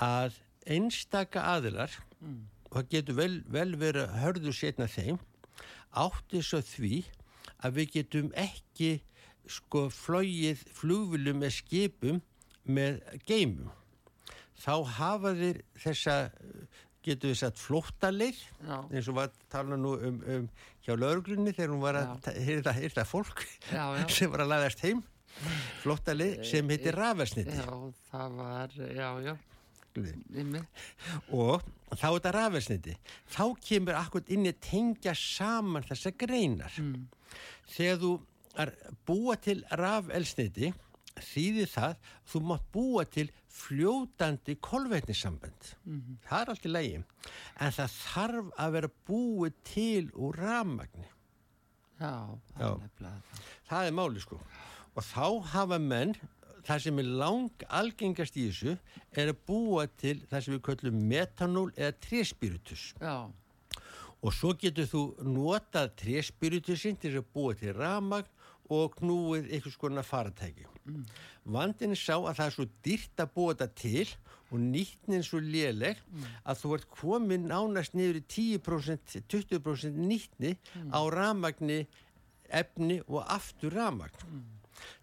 að einstaka aðilar mm. það getur vel, vel verið hörðu setna þeim, átti svo því að við getum ekki sko flóið flugvilum með skipum með geimum. Þá hafa þeir þessa, getur við sagt, flóttaleið, Já. eins og var tala nú um, um hjá lauruglunni þegar hún var að hýrta, hýrta fólk Já, já. [laughs] sem var að laðast heim, flóttaleið sem heitir rafelsniti. Já, það var, já, og þá er þetta rafelsniti þá kemur akkur inn í tengja saman þessar greinar Mm. þegar þú búa til rafelsniti þýðir það þú mátt búa til fljótandi kolvetnissamband Mhm. það er allt í lægi en það þarf að vera búið til úr rafmagni Já, það Já. það. er máli sko og þá hafa menn það sem er lang algengast í þessu er að búa til það sem við köllum metanól eða tréspiritus Já, og svo getur þú notað tréspiritusinn til að búa til ramagn og knúið einhvers konar faratæki. Mm. Vandin er sá að það er svo búa þetta til og nýtnin svo léleg að þú ert komin nánast niður í 10%, 20% nýtni á ramagni, efni og aftur ramagn.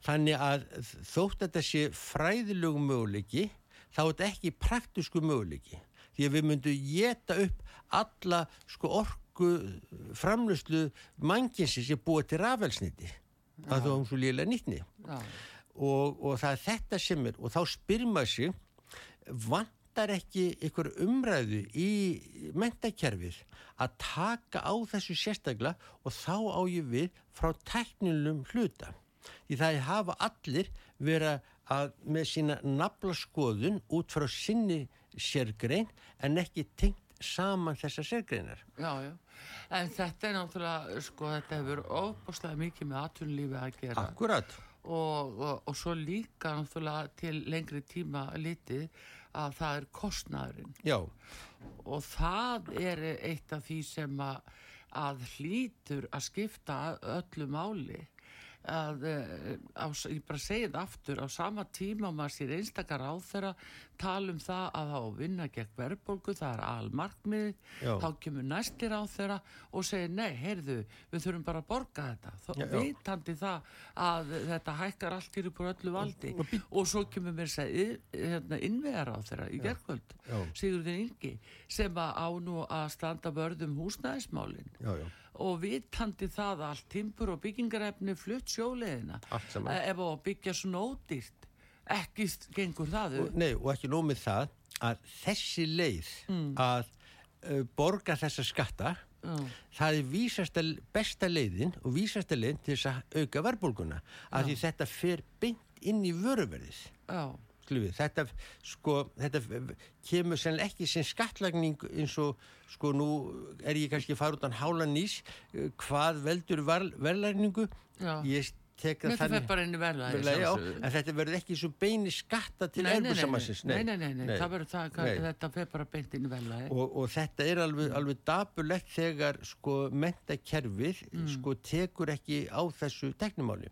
Þannig að þótt að þetta sé fræðilegu möguleiki, þá er þetta ekki praktisku möguleiki. Því að við myndum geta upp alla sko orku framlöslu mannkinsi sem búið til rafelsniti. Það þá hún svo lélega nýtni. já, Og, og það er þetta sem er, og þá spyrir maður sig, vantar ekki ykkur umræðu í mentakerfið að taka á þessu sérstaklega og þá á ég við frá teknilum hluta. Því það hafa allir vera að með sína naflaskoðun út frá sinni sérgrein en ekki tengt saman þessar sérgreinar. já, já. En þetta er náttúrulega, sko, þetta hefur óbúslega mikið með atvinnulífi að gera. Akkurat. og, og, og svo líka náttúrulega til lengri tíma litið að það er kostnæðurinn Já, og það er eitt af því sem að, að hlýtur að skipta öllu máli að, eh, á, ég bara segi þetta aftur, á sama tíma maður sér einstakar á þeirra tala um það að það á að vinna gegn verðbólgu, það er almarkmið, Já. þá kemur næstir á þeirra og segir nei, heyrðu, við þurfum bara að borga þetta, þá Já, já. vitandi það að þetta hækkar allt upp úr öllu valdi og svo kemur mér segja hérna, innvegar á þeirra í gerkvöld, Já. Sigurðin Ingi, sem að á nú að standa já, já. og vitandi það að allt timpur og byggingarefni flutt sjóleðina. Eh, ef á að byggja svona ódýrt ekki gengur það og, nei, og ekki nóg með það að þessi leið Mm. að uh, borga þessa skatta Já. það er vísasta, besta leiðin og vísasta leiðin til þess að auka verðbólguna. Að því þetta fer beint inn í vöruverðið. Þetta, sko, þetta kemur sennilega ekki sem skattlagning eins og sko nú er ég kannski að fara út á hálanís eh, hvað veldur verðlagningu. Ég tek það Nei, það fer bara já, sjálfsögðu. en þetta verður ekki svo beini skatta til nei, nei, nei, nei, nei, það verður það, þetta fer bara beint inn í verðlagi og, og þetta er alveg, alveg dapulegt þegar sko mentakerfið Mm. sko tekur ekki á þessu teknimáli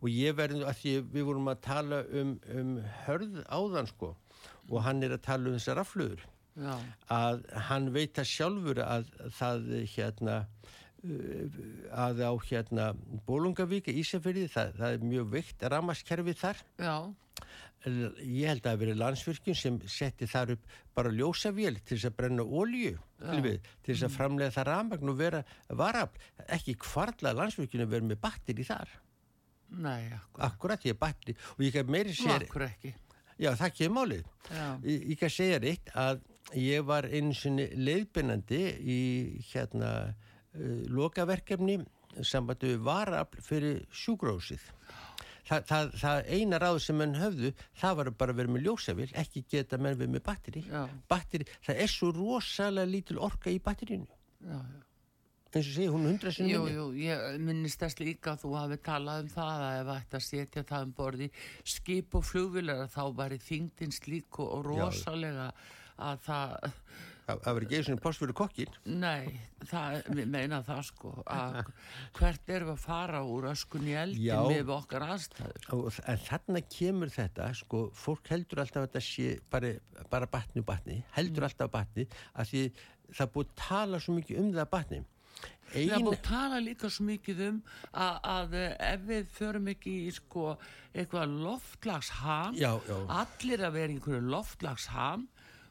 og ég verður að því við vorum að tala um, um hörð áðan sko og hann er að tala um þessar afflugur já, að hann veit að sjálfur að það hérna að á hérna Bólungavík, Ísafyrði, það, það er mjög veikt ramaskerfið þar. Já, ég held að það verið landsvirkjun sem setti þar upp bara ljósavél til þess að brenna ólíu til, við, til þess að framlega það rafmagn og vera varafl, ekki kvarla landsvirkjun að vera með batteri þar. Nei, akkur, akkurat ég er batteri og ég kann meiri segja akkur ekki. Já það kemur málið. Já. ég, ég kann segja reitt að ég var einu sinni leiðbennandi í hérna uh, lokaverkefni sambandi við varafl fyrir sjúgrósið Þa, það, það eina ráð sem menn höfðu það var bara að vera með ljósavill ekki geta menn við með batteri. Já. batteri það er svo rosalega lítil orka í batterínu já, já eins og segja hún hundra Jú, minni. jú, ég minnist þess líka að þú hafi talað um það að ef að setja það um borði skip og flugvilar þá væri þingdin slík og, og Já. rosalega að það Það, það verður ekki eins og pláss fyrir kokkin. Nei, það, við meina það sko að hvert erum við að fara úr öskun í eldin með okkar aðstæður en þarna kemur þetta, sko, fólk heldur alltaf að þetta sé bara, bara batni og batni, heldur alltaf batni að því það er búið að tala svo mikið um það batni. Það er Ein, búið að tala líka svo mikið um að, að ef við förum ekki í sko eitthvað loftlagsham Já, já. allir að vera einhverju loftlagsham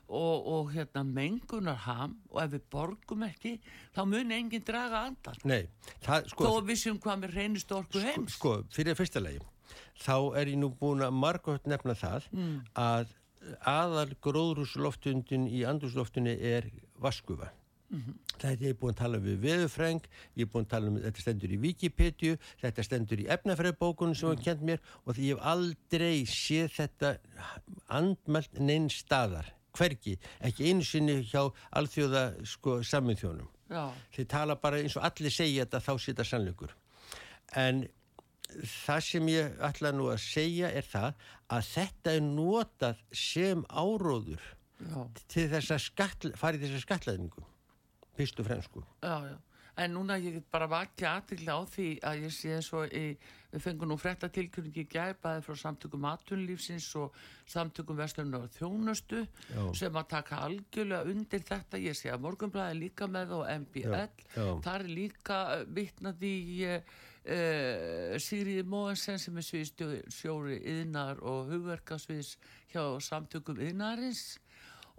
og, og hérna mengunarham og ef við borgum ekki þá mun enginn draga andan nei, það, sko, þó séum hvað með reynist orku heims sko, fyrir að fyrsta lagi, þá er ég nú búin að margótt nefna það Mm. að aðal gróðrúsloftundin í andrúsloftinu er vaskufa. Mhm. Þetta er ég búin að tala við veðufræng, ég er búin að tala um, þetta stendur í Wikipedia, þetta stendur í efnafræðbókunum sem var kent mér og því ég hef aldrei séð þetta andmælt neinn staðar, hvergi, ekki einu sinni hjá alþjóða sko saminþjónum. Þeir tala bara eins og allir segja þetta þá sita sannleikur. En það sem ég ætla nú að segja er það að þetta er notað sem áróður já, til þess að skall, fara í þessa skattlæðningu. Fyrst og fremst sko. já, já. En núna ég get bara vakið aðtikli á því að ég sé eins og í, við fengum nú frekta tilkynningi gæpaði frá samtökum atunlífsins og samtökum vesturinnar og þjónustu Já. sem að taka algjörlega undir þetta. Ég sé að Morgunblæði líka með og MBL. Já. Það er líka uh, vitnað í uh, uh, Sigriði Móensen sem er sviðstjóri yðnar og hugverkasviðs hjá samtökum yðnarins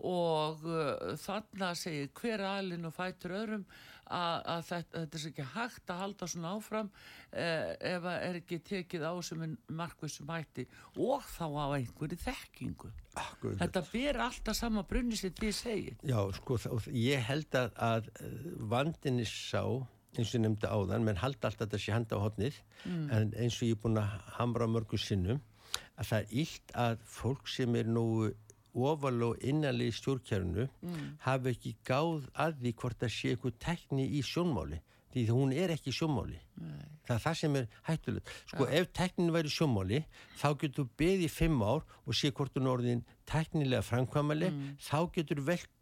og uh, þarna segir hver aðlinn og fætur öðrum að, að þetta, þetta er ekki hægt að halda svona áfram uh, ef það er ekki tekið á sem en markvissum hætti og þá á einhverju þekkingu. Akkur, Þetta ber alltaf sama brunni sem þið segir. Já, sko, þá- ég held að, að vandinni sá, eins og ég nefndi áðan, menn halda alltaf sé handa á hotnið, en eins og ég er búin að hamra mörgu sinnum, að það er illt að fólk sem er nógu ofal og innanlega í stjórnkjærunu hafi ekki gáð að því hvort það sé eitthvað tekni í sjónmáli því að hún er ekki sjónmáli. Það er það sem er hættulegt. Sko ef teknin væri sjónmáli þá getur beðið í fimm ár og sé hvort hún orðin teknilega framkvæmali þá getur velt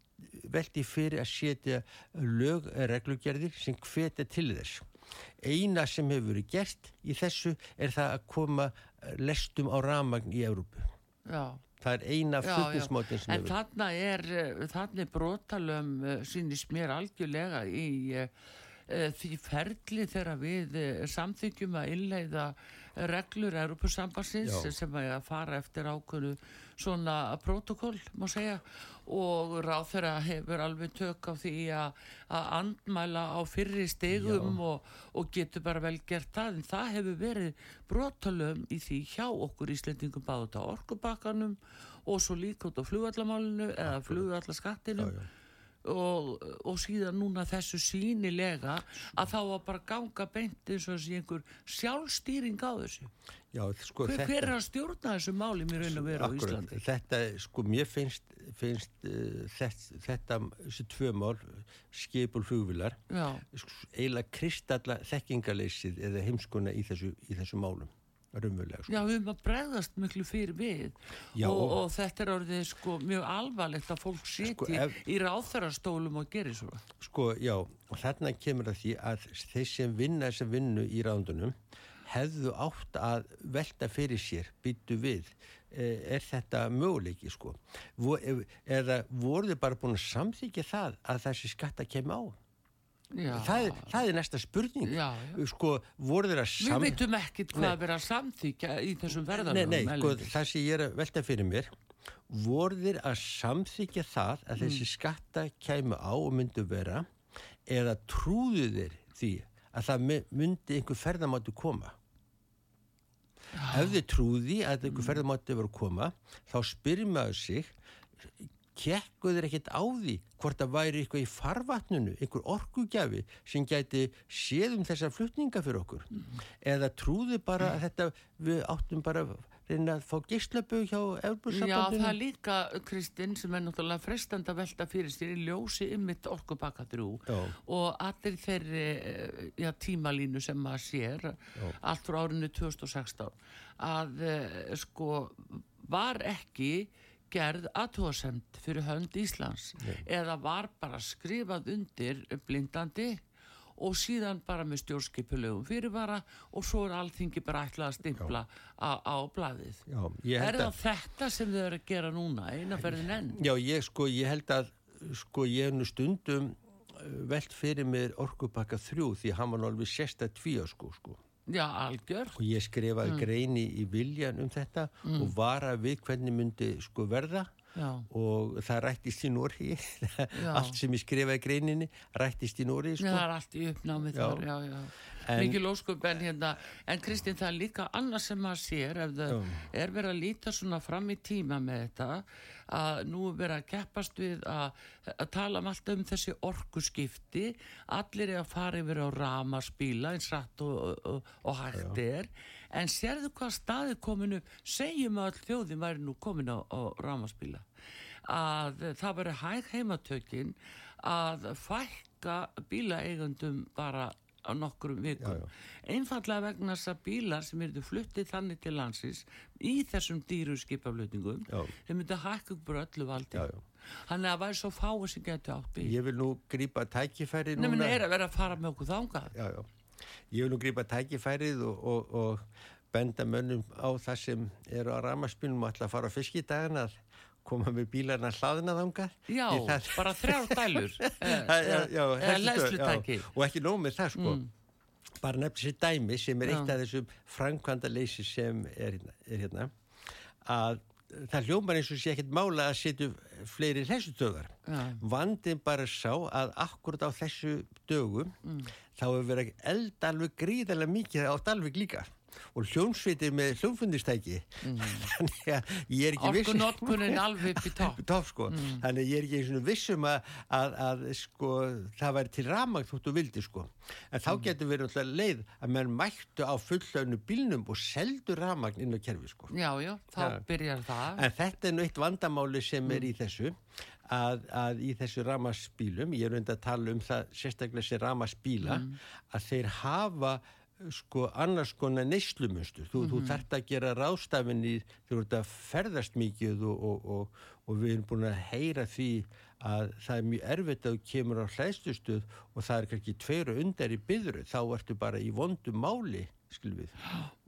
velti fyrir að setja lög reglugerðir sem hvetja til þess. Eina sem hefur verið gert í þessu er það að koma eh, lestum á ramagn í Európu. Já. Það er eina flutnismótin sem En hefur. þarna er, eh, þarna er brotalum uh, sínist mér algjörlega í uh, því ferli þegar við samþykjum að innleiða reglur Europasambassins sem að fara eftir ákveðnu svona protokoll má segja og ráð þeirra hefur alveg tök á því að, andmæla á fyrri stegum og, og getur bara vel gert það. En það hefur verið brotalum í því hjá okkur Íslendingum báðu þetta orkubakkanum og svo líka út á flugvallamálinu eða já. Og, og síðan núna þessu sínilega að þá að bara ganga beint eins og þessi einhver sjálfstýring á þessu. Já, sko hver, hver er að stjórna þessu máli mér raun að vera á Akkúrat, Íslandi? Þetta, sko, mér finnst, finnst uh, þetta, þetta, þessi tvö mál, skipul flugvilar, já, eiginlega kristalla þekkingaleysið eða heimskuna í þessu, í þessu málum, raunverulega. Sko. já, við höfum að bregðast miklu fyrir við Já. og, og þetta er orðið sko mjög alvarlegt að fólk siti Sko, ef- í ráþarastólum og gerir svo Sko, já, og þarna kemur að því að þeir sem vinna þessa vinnu í rándunum hefðu átt að velta fyrir sér, byttu við, eh, er þetta möguleiki, sko? Ef- eða voru þið bara búin að samþykja það að þessi skatta kemur á? Já, Það það er næsta spurning. Já, já. Sko, voru þeir að við sam... veitum ekkit hvað að samþykja í þessum Nei, verðanum nei, sko, það sem ég er að velta fyrir mér, voru þeir að samþykja það að þessi skatta kæmu á og myndu vera eða trúðu þeir því að það my- myndi einhver ferðamátti koma? Ef þið trúði að einhver ferðamátti verið að koma, þá spyrir maður sig, kekku þeir ekkert á því hvort það væri eitthvað í farvatnunu, einhver orkugjafi sem gæti séð um þessar flutninga fyrir okkur. Eða trúði bara að þetta, við áttum bara að reyna að fá gíslöpu hjá Já, Evropasambandinu. það er líka, Kristinn, sem er náttúrulega frestandi að velta fyrir sér í ljósi ymmit orkubakka þrjú Já. og allir þeirri eh, já, tímalínu sem maður sér allt frá árinu 2016 að eh, sko var ekki gerð aðtóðasemt fyrir hönd Íslands eða var bara skrifað undir blindandi og síðan bara með stjórnskipulegum fyrirvara og svo er allþingi bara ætlað að stimpla á, á blaðið. Já, Er það að, þetta sem þau eru að gera núna, einaferðin enn? já, ég sko, ég held að, sko, ég hef nú stundum uh, velt fyrir mér orkupakka þrjú því hann var alveg sérsta tvíu sko, sko. Já, algjör. Og ég skrifaði greini í viljan um þetta og vara við hvernig myndi sko verða Já. og það rættist í Nóri, [laughs] allt sem ég skrifaði greininni rættist í Nóri Já, sko. það er allt í uppnámi Já. þar, já, já. En- Mikið lóskup en hérna, en Kristinn það er líka annað sem maður sér ef það er verið að líta svona fram í tíma með þetta að nú er verið að keppast við að, að tala um alltaf um þessi orkuskipti, allir er að fara yfir á ramaspíla eins rætt og, og, og hægt er, en sérðu hvað staði kominu, segjum að þjóðin væri nú komin á, á ramaspíla að það veri hæg heimatökin að fækka bílaeigandum bara á nokkrum vikum. Já, Einfallega vegna þess að bílar sem eru fluttið þannig til landsins í þessum dýru skipaflutningum, Já. þeir myndi hækka upp bara öllu valdi. Já, já. Þannig að það væri svo fáið sem getur átt bíl. Ég vil nú grípa tækifæri Nefnir núna. er að vera að fara með okkur þangað. já, já. Ég vil nú grípa tækifærið og, og, og benda mönnum á það sem eru á ramaspilnum og ætla að fara á fiskidaginn að koma með bílarna hlaðina þangað. Já, það- bara þrjár dælur. [laughs] eh, já, eða leðslutæki. Og ekki nóg með það sko. Bara nefnir sér dæmi sem er Já. eitt af þessum framkvæmda leysi sem er hérna, er hérna að það hljómar eins og sé ekkert mála að setja fleiri hessutöðar. Já. Vandin bara sá að akkurat á þessu dögum þá hefur verið að elda alveg gríðarlega mikið á Dalvik líka og hljómsveitir með hljómfundistæki [laughs] þannig að ég er ekki viss Orkunotkunin [laughs] alveg upp í topp. topp sko, þannig að ég er ekki svona vissum að, að, að sko það væri til ramagt þóttu vildi sko. En þá getur verið alltaf leið að menn mættu á fullöfnu bílnum og seldu ramagn inn á kerfi sko. Já, já, þá Já. byrjar það. en þetta er nú eitt vandamáli sem er í þessu að, að í þessu ramaspílum ég er undir að tala um það sérstaklega þessi ramaspíla að þeir hafa sko annars konar neyslumustur þú, þú þarft að gera ráðstafinni þú ert að ferðast mikið og, og, og, og við erum búin að heyra því að það er mjög erfitt að þú kemur á hlæstustuð og það er kannski tveiru undar í byðru þá ertu bara í vondu máli skilum við.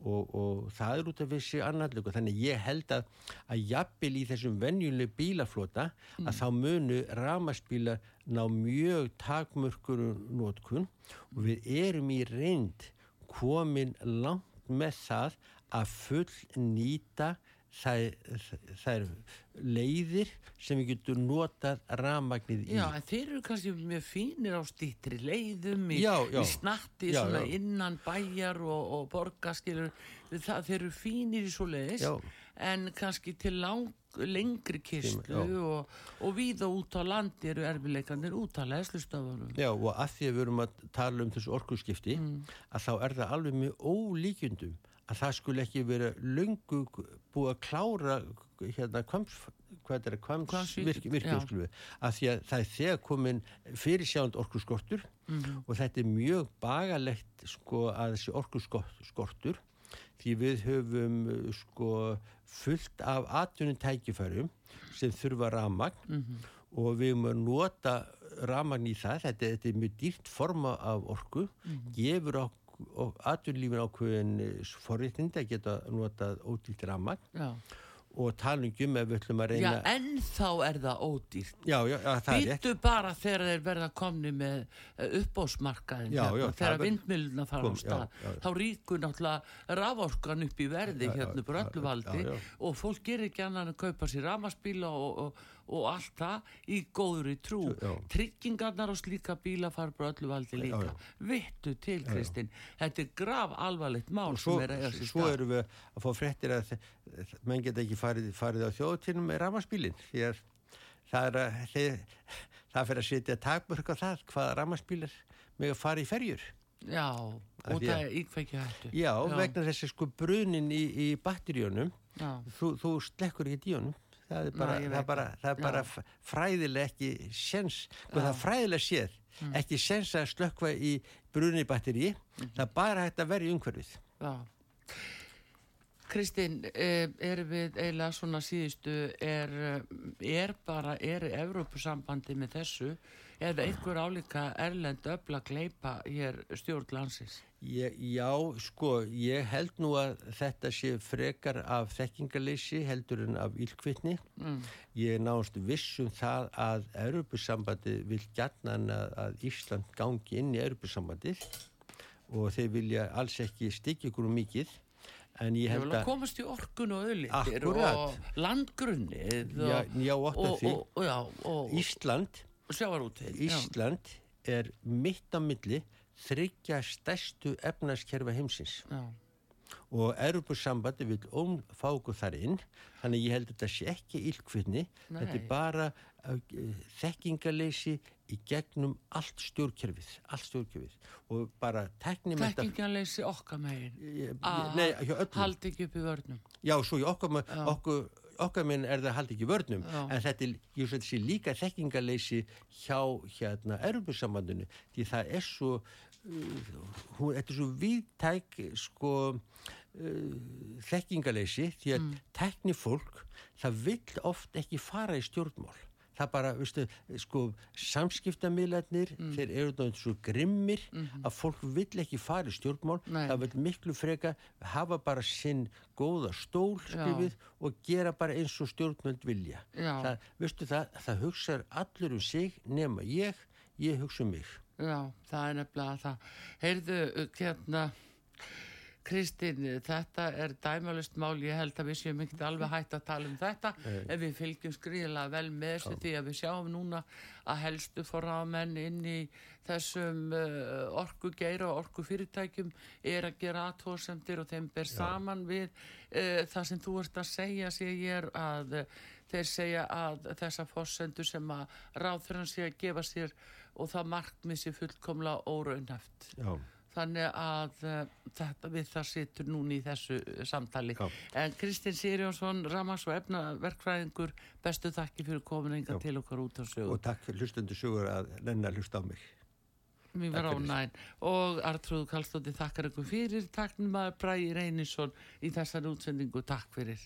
Og, og það er út af þessi annarleiku þannig ég held að að jafnvel í þessum venjuleg bílaflota að þá munu ramaspíla ná mjög takmörkur nótkun og við erum í reynd komin langt með það að full nýta þær, þær leiðir sem við getum notað ramagnið í. Já, en þeir eru kannski mjög fínir á stýttri leiðum, í, í snatti innan bæjar og, og borgaskilur, þeir eru fínir í svo leiðis, Já. en kannski til lang, lengri já. og, og við og út á landi eru erfileikandir út á leðslustofunum. Já, og að því að við erum að tala um þessu orkuskipti, að þá er það alveg mjög ólíkjundum að það skulle ekki vera löngu búið að klára hérna kvams, hvað er það, kvams Hvammsvík- virk, virkjum já. skulum við, að því að það er þegar komin fyrirsjánd orkuskortur og þetta er mjög bagalegt sko að þessi orkuskortur því við höfum uh, sko fullt af atvinnum tækifærum sem þurfa ramagn og við höfum að nota ramagn í það, þetta, þetta er mjög dýrt forma af orku, gefur okkur atvinnlífin ákveðin forréttindi að geta notað ódýrt ramagn Já. Og tala um ef við ætlum að Já, reyna en þá er það ódýrt. já, já, já, það er rétt Býttu bara þegar þeir verða komni með uppbósmarkaðin Já, já, þegar vindmjöluna fara á stað já, já, já. þá ríkur náttúrulega raforkan upp í verði Já, já, hérna bara já, öllu já, valdi já, já. og fólk gerir ekki annan að kaupa sér ramaspíla og, og, og allt það í góðri trú. Já. tryggingarnar á slíka bíla fara bara öllu valdi líka. já. vittu til Kristinn þetta er grav alvarlegt mál og svo, sem er að eiga sér svo stað. erum við að fá fréttir að menn geta ekki farið, farið á þjóðutinum með ramaspílin því að það er að það fyrir að setja takmörk á það hvað ramaspílar með að fara í ferjur. Já, Af og það að- er íkveikja hættu. Já, vegna þessi sko brunin í, í batteríunum já. þú, þú slekkur ekki í honum það er bara, ég það er bara, það. er bara Já. f- fræðilega ekki sens, hvað það er fræðilega séð Mm. ekki sens að slökkva í bruni batteri Mhm. það er bara hægt að vera í umhverfið Já. Kristinn, eh, erum við eiginlega svona síðustu, er, eh, er bara, er Evrópusambandi með þessu eða einhver álíka erlend öfla gleipa hér stjórn landsins? Ég, já, sko, ég held nú að þetta sé frekar af þekkingaleysi heldur en af ílkvittni. Mm. Ég náðast vissum það að Europasambandi vil gætna að, að Ísland gangi inn í Europasambandið og þeir vilja alls ekki stikja ykkur um mikið en ég held að komast í orkun og öðlindir og landgrunnið og, já, já, og, og, og Ísland Ísland er mitt á milli þryggja stærstu efnarskerfa heimsins. Já. Og Europasambandi vil omfá okkur þar inn þannig ég held að þetta sé ekki ílkvinni þetta er bara þekkingaleysi í gegnum allt stjórnkerfið allt stjórnkerfið. Og bara teknim þekkingaleysi okkar megin að haldi ekki upp í vörnum. Já, svo í okkar, okkur, okkar megin er það haldi ekki vörnum já. en þetta er, líka þekkingaleysi hjá hérna Europasambandinu því það er svo hún, þetta er svo viðtæk sko uh, þekkingaleysi því að mm. teknifólk það vill oft ekki fara í stjórnmál það bara, veistu, sko samskiptamiðlarnir, mm. þeir eru náttúrulega svo grimmir mm -hmm. að fólk vill ekki fara í stjórnmál, Nei. það vil miklu freka hafa bara sinn góða stól skrifið Já. og gera bara eins og stjórnmöld vilja það, veistu það, það hugsaður allur um sig nema ég, ég hugsa um mig Já, það er nefnilega það. Heyrðu, hérna, Kristín, þetta er dæmalust mál, ég held að við séum ekki alveg hægt að tala um þetta. Nei. ef við fylgjum skriðilega vel með þessu því að við sjáum núna að helstu forráðamenn inn í þessum uh, orku geira og orku fyrirtækjum er að gera aðtóðsendir og þeim ber Já. saman við uh, það sem þú ert að segja, segja ég er að uh, þeir segja að þessa fórsendur sem að ráðfyrir sé að gefa sér og það markmið sér fullkomlega óraunhæft þannig að uh, þetta við það situr núni í þessu samtali. Já. en Kristinn Sirjónsson Ramars og efnaverkfræðingur bestu þakki fyrir kominninga til okkar út á sögur og takk hlustundu sögur að lenna hlust á mig. Mér var ánægn og Artrúð Kallstótti þakkar ykkur fyrir. Takknum að Bræði Reynisson í þessar útsendingu. Takk fyrir